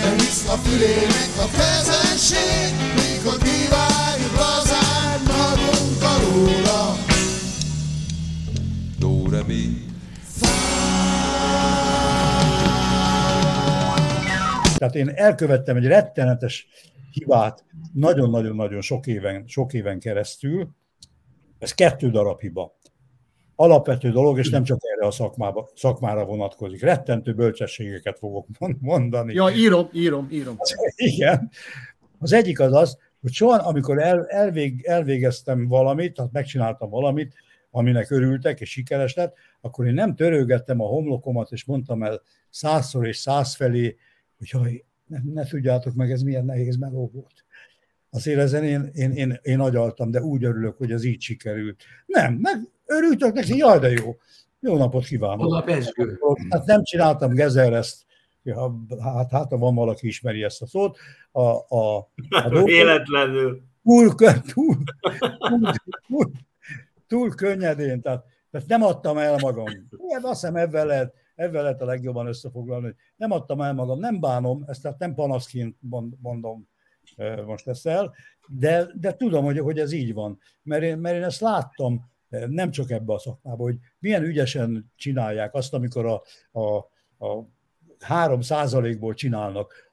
Nem hisz a fülének a közönség Mikor kivágjuk lazán magunk alóla me. Tehát én elkövettem egy rettenetes hibát nagyon-nagyon-nagyon sok éven, sok éven keresztül. Ez kettő darab hiba. Alapvető dolog, és nem csak erre a szakmába, szakmára vonatkozik. Rettentő bölcsességeket fogok mondani. Ja, írom, írom, írom. Igen. Az egyik az az, hogy soha, amikor el, elvég, elvégeztem valamit, tehát megcsináltam valamit, aminek örültek, és sikeres lett, akkor én nem törőgettem a homlokomat, és mondtam el százszor és száz felé, hogy jaj, ne, ne tudjátok meg, ez milyen nehéz meló volt. Azért ezen én, én, én, én agyaltam, de úgy örülök, hogy ez így sikerült. Nem, meg örültök neki, jaj, de jó. Jó napot kívánok. Hol a pesgő? Hát nem csináltam Gezereszt, ja, hát, hát ha van valaki ismeri ezt a szót. A, a, a dolgok- Véletlenül. túl, túl, túl, túl, túl könnyedén, tehát, tehát nem adtam el magam. Igen, azt hiszem ebben lehet, ebben lehet a legjobban összefoglalni, hogy nem adtam el magam, nem bánom, ezt tehát nem panaszként mond- mondom eh, most ezt el, de, de tudom, hogy, hogy ez így van, mert én, mert én ezt láttam nem csak ebbe a szakmába, hogy milyen ügyesen csinálják azt, amikor a, a, a 3 százalékból csinálnak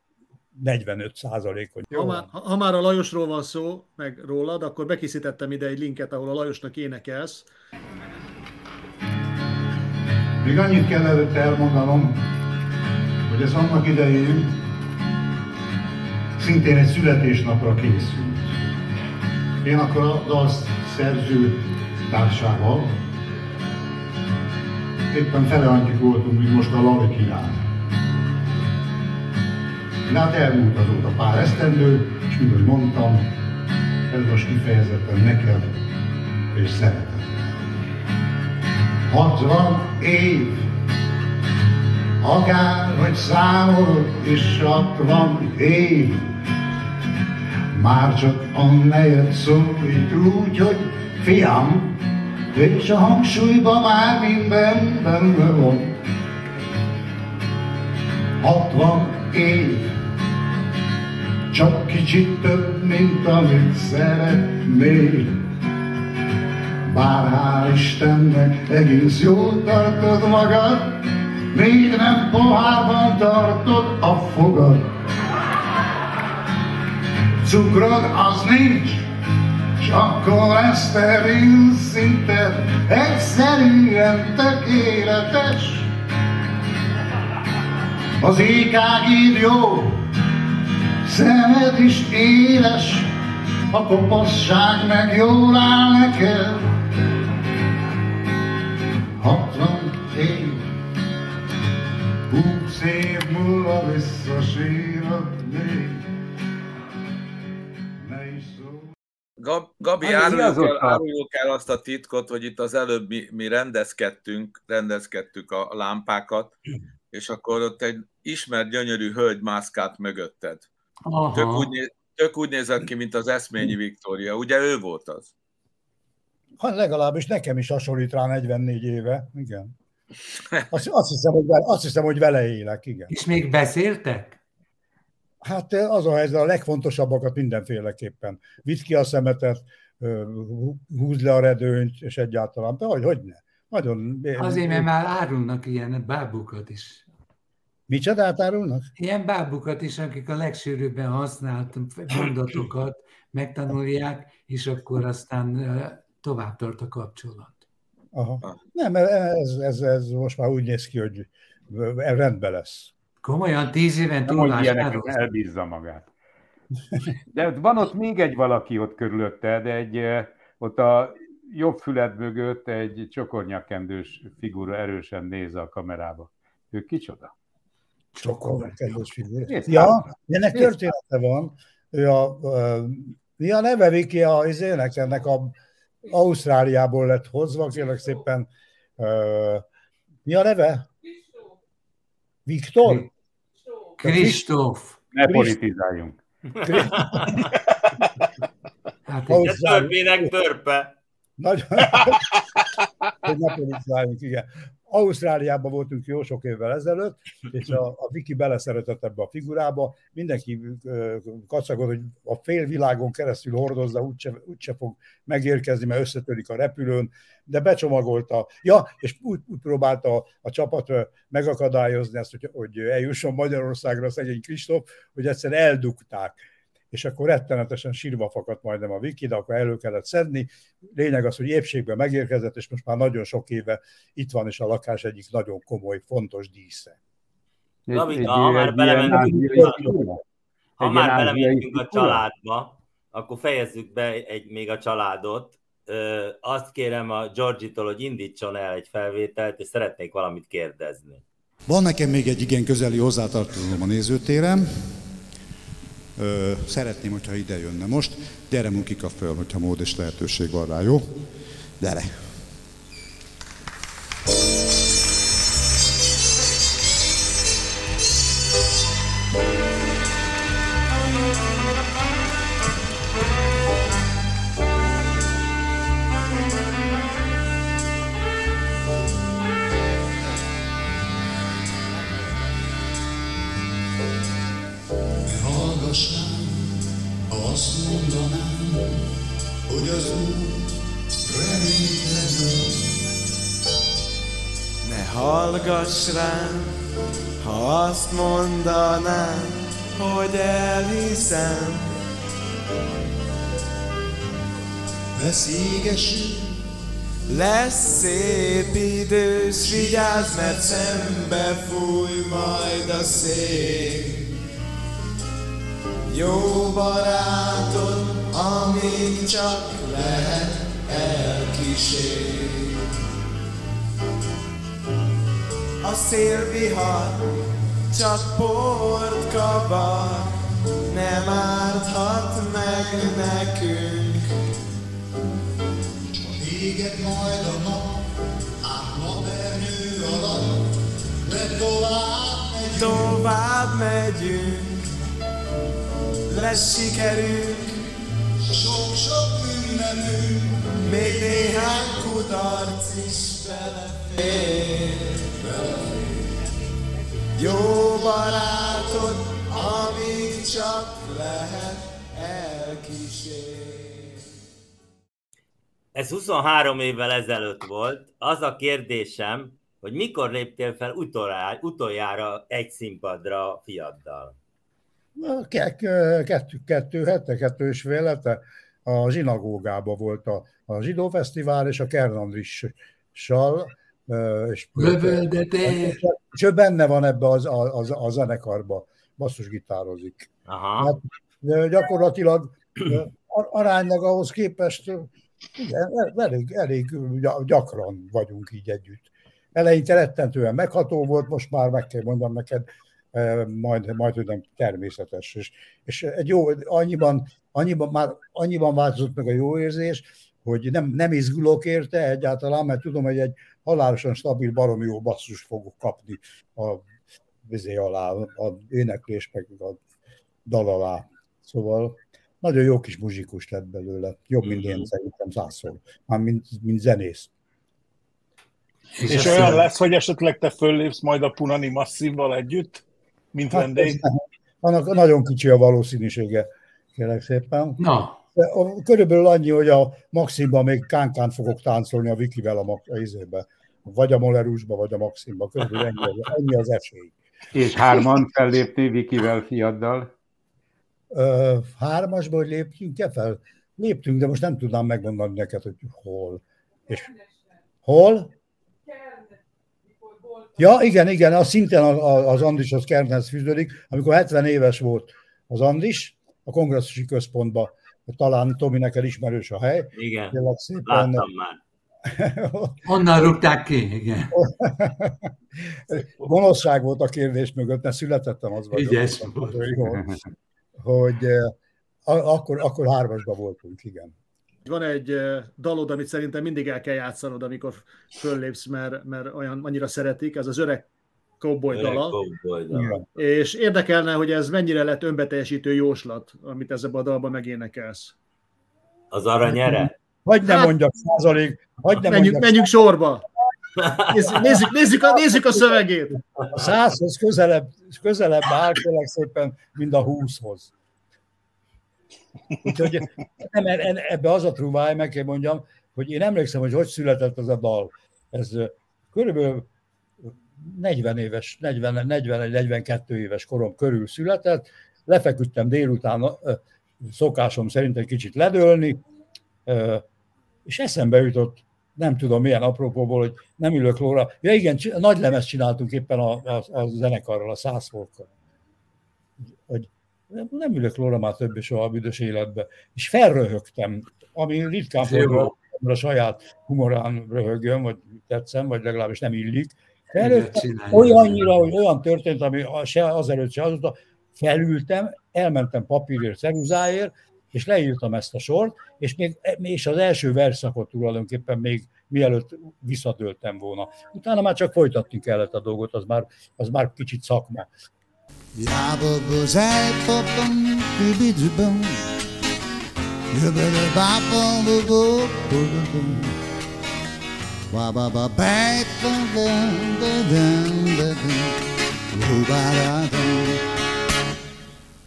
45 százalékot. Ha már, ha már a Lajosról van szó, meg rólad, akkor bekészítettem ide egy linket, ahol a Lajosnak énekelsz. Még annyit kell előtte elmondanom, hogy ez annak idején szintén egy születésnapra készült. Én akkor a dalsz szerző társával éppen fele annyit voltunk, mint most a Lali király. De hát elmúlt azóta pár esztendő, és mint ahogy mondtam, ez most kifejezetten neked és szeretem. 60 év, akár hogy számolod is 60 év, már csak a nejed szólít úgy, hogy fiam, és a hangsúlyban már minden benne van. 60 év, csak kicsit több, mint amit szeretnél. Bár hál' Istennek egész jól tartod magad, még nem pohárban tartod a fogad. Cukrod az nincs, akkor eszterin szinten egyszerűen tökéletes. Az ékágid jó, szemed is éles, a kopasság meg jól áll neked. 60 év, 20 év múlva visszasírod még. Gab, Gabi, Hát, áruljuk el, áruljuk el azt a titkot, hogy itt az előbb mi, mi rendezkedtünk, rendezkedtük a lámpákat, és akkor ott egy ismert gyönyörű hölgy mászkált mögötted. Aha. Tök úgy, néz, tök úgy nézett ki, mint az Eszményi Viktória. Ugye ő volt az? Hát legalábbis nekem is hasonlít rá 44 éve, igen. Azt, azt, hiszem, hogy vele, azt hiszem, hogy vele élek, igen. És még beszéltek? Hát az a helyzet, a legfontosabbakat mindenféleképpen. Vidd ki a szemetet, ö, húzd le a redőnyt, és egyáltalán, de hogy, hogy ne. Nagyon... Azért, mert már árulnak ilyen bábukat is. Micsodát árulnak? Ilyen bábukat is, akik a legsűrűbben használt mondatokat megtanulják, és akkor aztán tovább tart a kapcsolat. Aha. Nem, ez, ez, ez most már úgy néz ki, hogy rendben lesz. Komolyan tíz éven Nem, túl hogy ilyeneket vásárolsz? elbízza magát. De van ott még egy valaki ott körülötted, egy, eh, ott a jobb füled mögött egy csokornyakendős figura erősen néz a kamerába. Ő kicsoda? Kedves figura. Nézd, Ja, hát. ennek Nézd, története van. Ő a, mi a neve, Viki, a izének, ennek a Ausztráliából lett hozva, kérlek szépen. Ö, mi a neve? Viktor? Kristóf. Ne politizáljunk. Hát De törpének törpe. Nagyon... hogy ne politizáljunk, igen. Ausztráliában voltunk jó sok évvel ezelőtt, és a, a Viki beleszeretett ebbe a figurába, mindenki ö, kacagott, hogy a fél világon keresztül hordozza, úgyse, úgyse fog megérkezni, mert összetörik a repülőn, de becsomagolta. Ja, és úgy, úgy próbálta a, a csapat megakadályozni ezt, hogy, hogy eljusson Magyarországra szegény Kristóf, hogy egyszer eldugták és akkor rettenetesen sírva fakadt majdnem a Viki, de akkor elő kellett szedni. Lényeg az, hogy épségben megérkezett, és most már nagyon sok éve itt van, és a lakás egyik nagyon komoly, fontos dísze. Gabi, ha már belementünk, ha már belementünk a családba, akkor fejezzük be egy, még a családot. Ö, azt kérem a Georgitól, hogy indítson el egy felvételt, és szeretnék valamit kérdezni. Van nekem még egy igen közeli hozzátartozom a nézőtérem. Ö, szeretném, hogyha ide jönne most. Gyere Mukika föl, hogyha mód és lehetőség van rá, jó? Gyere! Hallgass rám, ha azt mondanám, hogy elhiszem. Veszélyesül, Lesz szép idő, s vigyázz, mert szembe fúj majd a szél. Jó barátod, amíg csak lehet elkísér. A szélvihar csak port kavar, nem árthat meg nekünk. éged majd a nap, át napernyő alatt, de tovább megyünk. Tovább megyünk, lesz sikerünk, Sok-sok ünnepünk, még néhány kudarc is belefér. Jó barátod, amíg csak lehet elkísér. Ez 23 évvel ezelőtt volt. Az a kérdésem, hogy mikor léptél fel utoljára, utoljára egy színpadra a fiaddal? Ke- ke- Kettő, kettő hete, kettő és fél hete a zsinagógában volt a, a zsidó fesztivál, és a Kernandrissal. És, Lövöldete. és ő benne van ebbe az, a, a, a zenekarba, basszusgitározik. Aha. Hát, gyakorlatilag aránylag ahhoz képest igen, elég, elég gy- gyakran vagyunk így együtt. Eleinte rettentően megható volt, most már meg kell mondanom neked, majd, majd hogy nem természetes. És, és egy jó, annyiban, annyiban, már annyiban változott meg a jó érzés, hogy nem, nem izgulok érte egyáltalán, mert tudom, hogy egy halálosan stabil, baromi jó basszus fogok kapni a vizé alá, a éneklés meg a dal alá. Szóval nagyon jó kis muzsikus lett belőle. Jobb, mint én szerintem százszor. Már mint, mint zenész. És, és olyan lesz, hogy esetleg te föllépsz majd a Punani Masszívval együtt, mint Hát vendég? Annak nagyon kicsi a valószínűsége, kérlek szépen. Na. Körülbelül annyi, hogy a Maximban még kánkán fogok táncolni a Vikivel a, a izébe. Vagy a Molerusba, vagy a Maximba. Körülbelül ennyi, az- ennyi az esély. És hárman felléptél Vikivel fiaddal. Ö, hármasba, hogy léptünk-e fel? Léptünk, de most nem tudnám megmondani neked, hogy hol. És hol? Ja, igen, igen, az szintén a- a- az Kernhez fűződik. Amikor 70 éves volt az Andris, a kongresszusi központban, talán Tomi neked ismerős a hely. Igen, Kérlek szépen. láttam már. Onnan rúgták ki, igen. Gonoszság volt a kérdés mögött, mert születettem az vagyok. Ügyes Hogy, hogy eh, akkor, akkor hármasban voltunk, igen. Van egy eh, dalod, amit szerintem mindig el kell játszanod, amikor föllépsz, mert, mert olyan annyira szeretik, ez az öreg cowboy Öreg dala. cowboy dala. És érdekelne, hogy ez mennyire lett önbeteljesítő jóslat, amit ezzel a dalban megénekelsz. Az aranyere? Hogy ne Hát- mondjak százalék, hogy ne menjünk, mondjak menjünk sorba. Nézzük, nézzük, nézzük, a, nézzük a szövegét. A százhoz közelebb, közelebb áll kérlek szépen, mint a húszhoz. Úgyhogy nem, ebbe az a trúváj, meg kell mondjam, hogy én emlékszem, hogy hogy született ez a dal. Ez körülbelül 40 éves, 40, 40, 42 éves korom körül született, lefeküdtem délután szokásom szerint egy kicsit ledőlni, és eszembe jutott, nem tudom milyen apropóból, hogy nem ülök lóra. Ja igen, nagy lemez csináltunk éppen a, a, a zenekarral, a százfolkkal. Hogy nem ülök lóra már többé soha a büdös életbe. És felröhögtem, ami ritkán fordul, a saját humorán röhögjön, vagy tetszem, vagy legalábbis nem illik. Felröhögtem, olyannyira, hogy olyan történt, ami se azelőtt, se azóta, felültem, elmentem papírért, ceruzáért, és leírtam ezt a sort, és, még, és az első verszakot tulajdonképpen még mielőtt visszadőltem volna. Utána már csak folytatni kellett a dolgot, az már, az már kicsit szakma.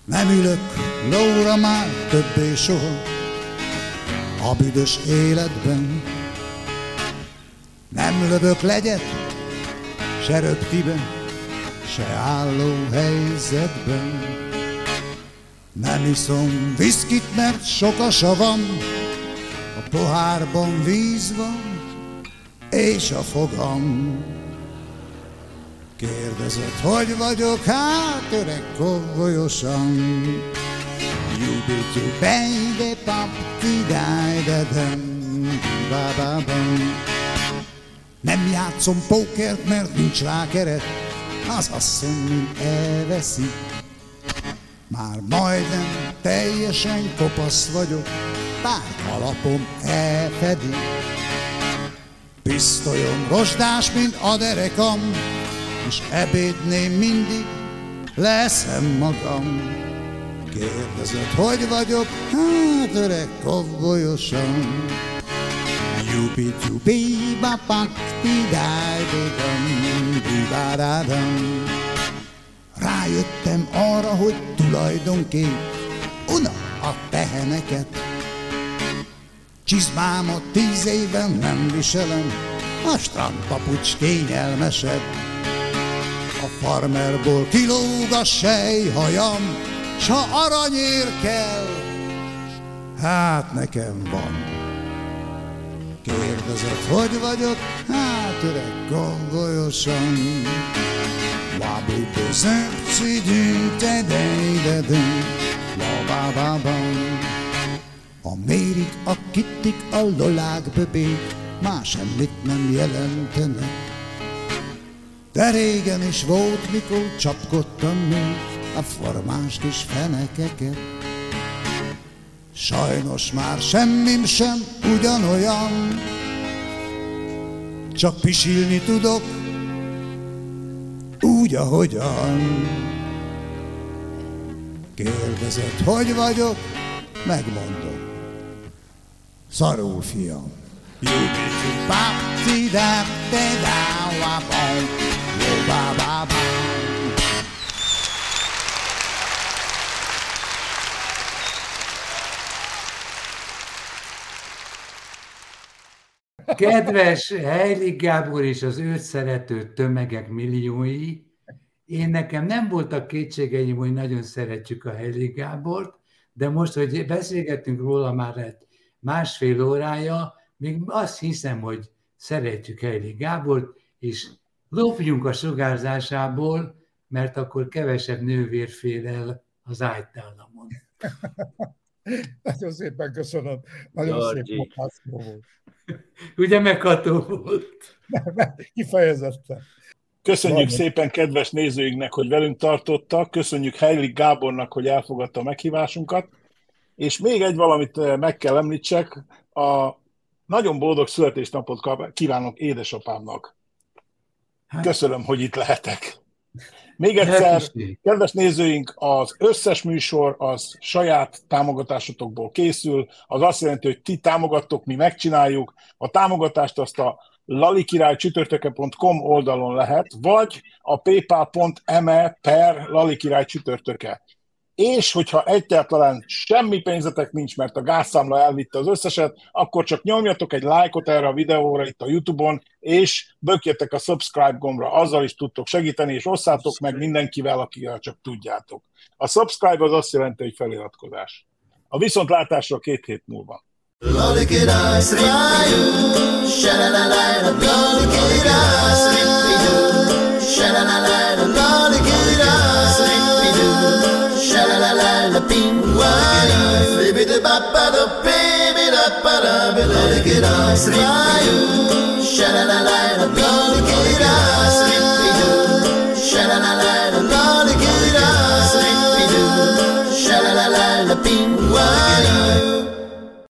Nem ülök lóra már többé soha a büdös életben. Nem lövök legyet, se röptiben, se álló helyzetben. Nem iszom viszkit, mert sok a savam, a pohárban víz van, és a fogam. Kérdezett, hogy vagyok, hát öreg koggolyosan. Jubitu baby pop ti de dem ba ba bam. Nem játszom pókert, mert nincs rá keret, az asszony mind elveszi. Már majdnem teljesen kopasz vagyok, pár kalapom elfedi. Pisztolyom rozsdás, mint a derekam, és ebédném mindig leszem magam. Kérdezett, hogy vagyok? Hát öreg kovbolyosan. Jupi jupi bapak ti dám, Rájöttem arra, hogy tulajdonképp una a teheneket. Csizmámat tíz éven nem viselem, a strandpapucs kényelmesebb. A farmerból kilóg a sejhajam, s ha aranyér kell, hát nekem van. Kérdezett, hogy vagyok, hát öreg gongolyosan. Wabu bezöpci dünte deidedön, labababam. A mérik, a kittik, a lolák böbék, más semmit nem jelentenek. De régen is volt, mikor csapkodtam még a formás kis fenekeket. Sajnos már semmim sem ugyanolyan, csak pisilni tudok, úgy, ahogyan. Kérdezett, hogy vagyok, megmondom. Szarul, fiam. Kedves Heilig Gábor és az őt szerető tömegek milliói, én nekem nem voltak kétségeim, hogy nagyon szeretjük a Heilig Gábort, de most, hogy beszélgettünk róla már egy másfél órája, még azt hiszem, hogy szeretjük Heilig Gábort, és lopjunk a sugárzásából, mert akkor kevesebb nővér fél el az ájtállamon. Nagyon szépen köszönöm. Nagyon Georgi. szép volt. Ugye megható volt? Kifejezetten. Köszönjük Valami. szépen kedves nézőinknek, hogy velünk tartottak, köszönjük Heilig Gábornak, hogy elfogadta a meghívásunkat, és még egy valamit eh, meg kell említsek, a nagyon boldog születésnapot kívánok édesapámnak. Hát- Köszönöm, hogy itt lehetek. Még egyszer, kedves nézőink, az összes műsor az saját támogatásotokból készül, az azt jelenti, hogy ti támogattok, mi megcsináljuk. A támogatást azt a lalikirálycsütörtöke.com oldalon lehet, vagy a paypal.me per lalikirály csütörtöke. És hogyha egyáltalán semmi pénzetek nincs, mert a gázszámla elvitte az összeset, akkor csak nyomjatok egy lájkot erre a videóra itt a Youtube-on, és bökjetek a subscribe gombra, azzal is tudtok segíteni, és osszátok meg mindenkivel, akivel csak tudjátok. A subscribe az azt jelenti, hogy feliratkozás. A viszontlátásra két hét múlva. Lolikidai sripidu, sha la la la la bing why baby da ba ba da baby da ba da baby get on sha la la la la bing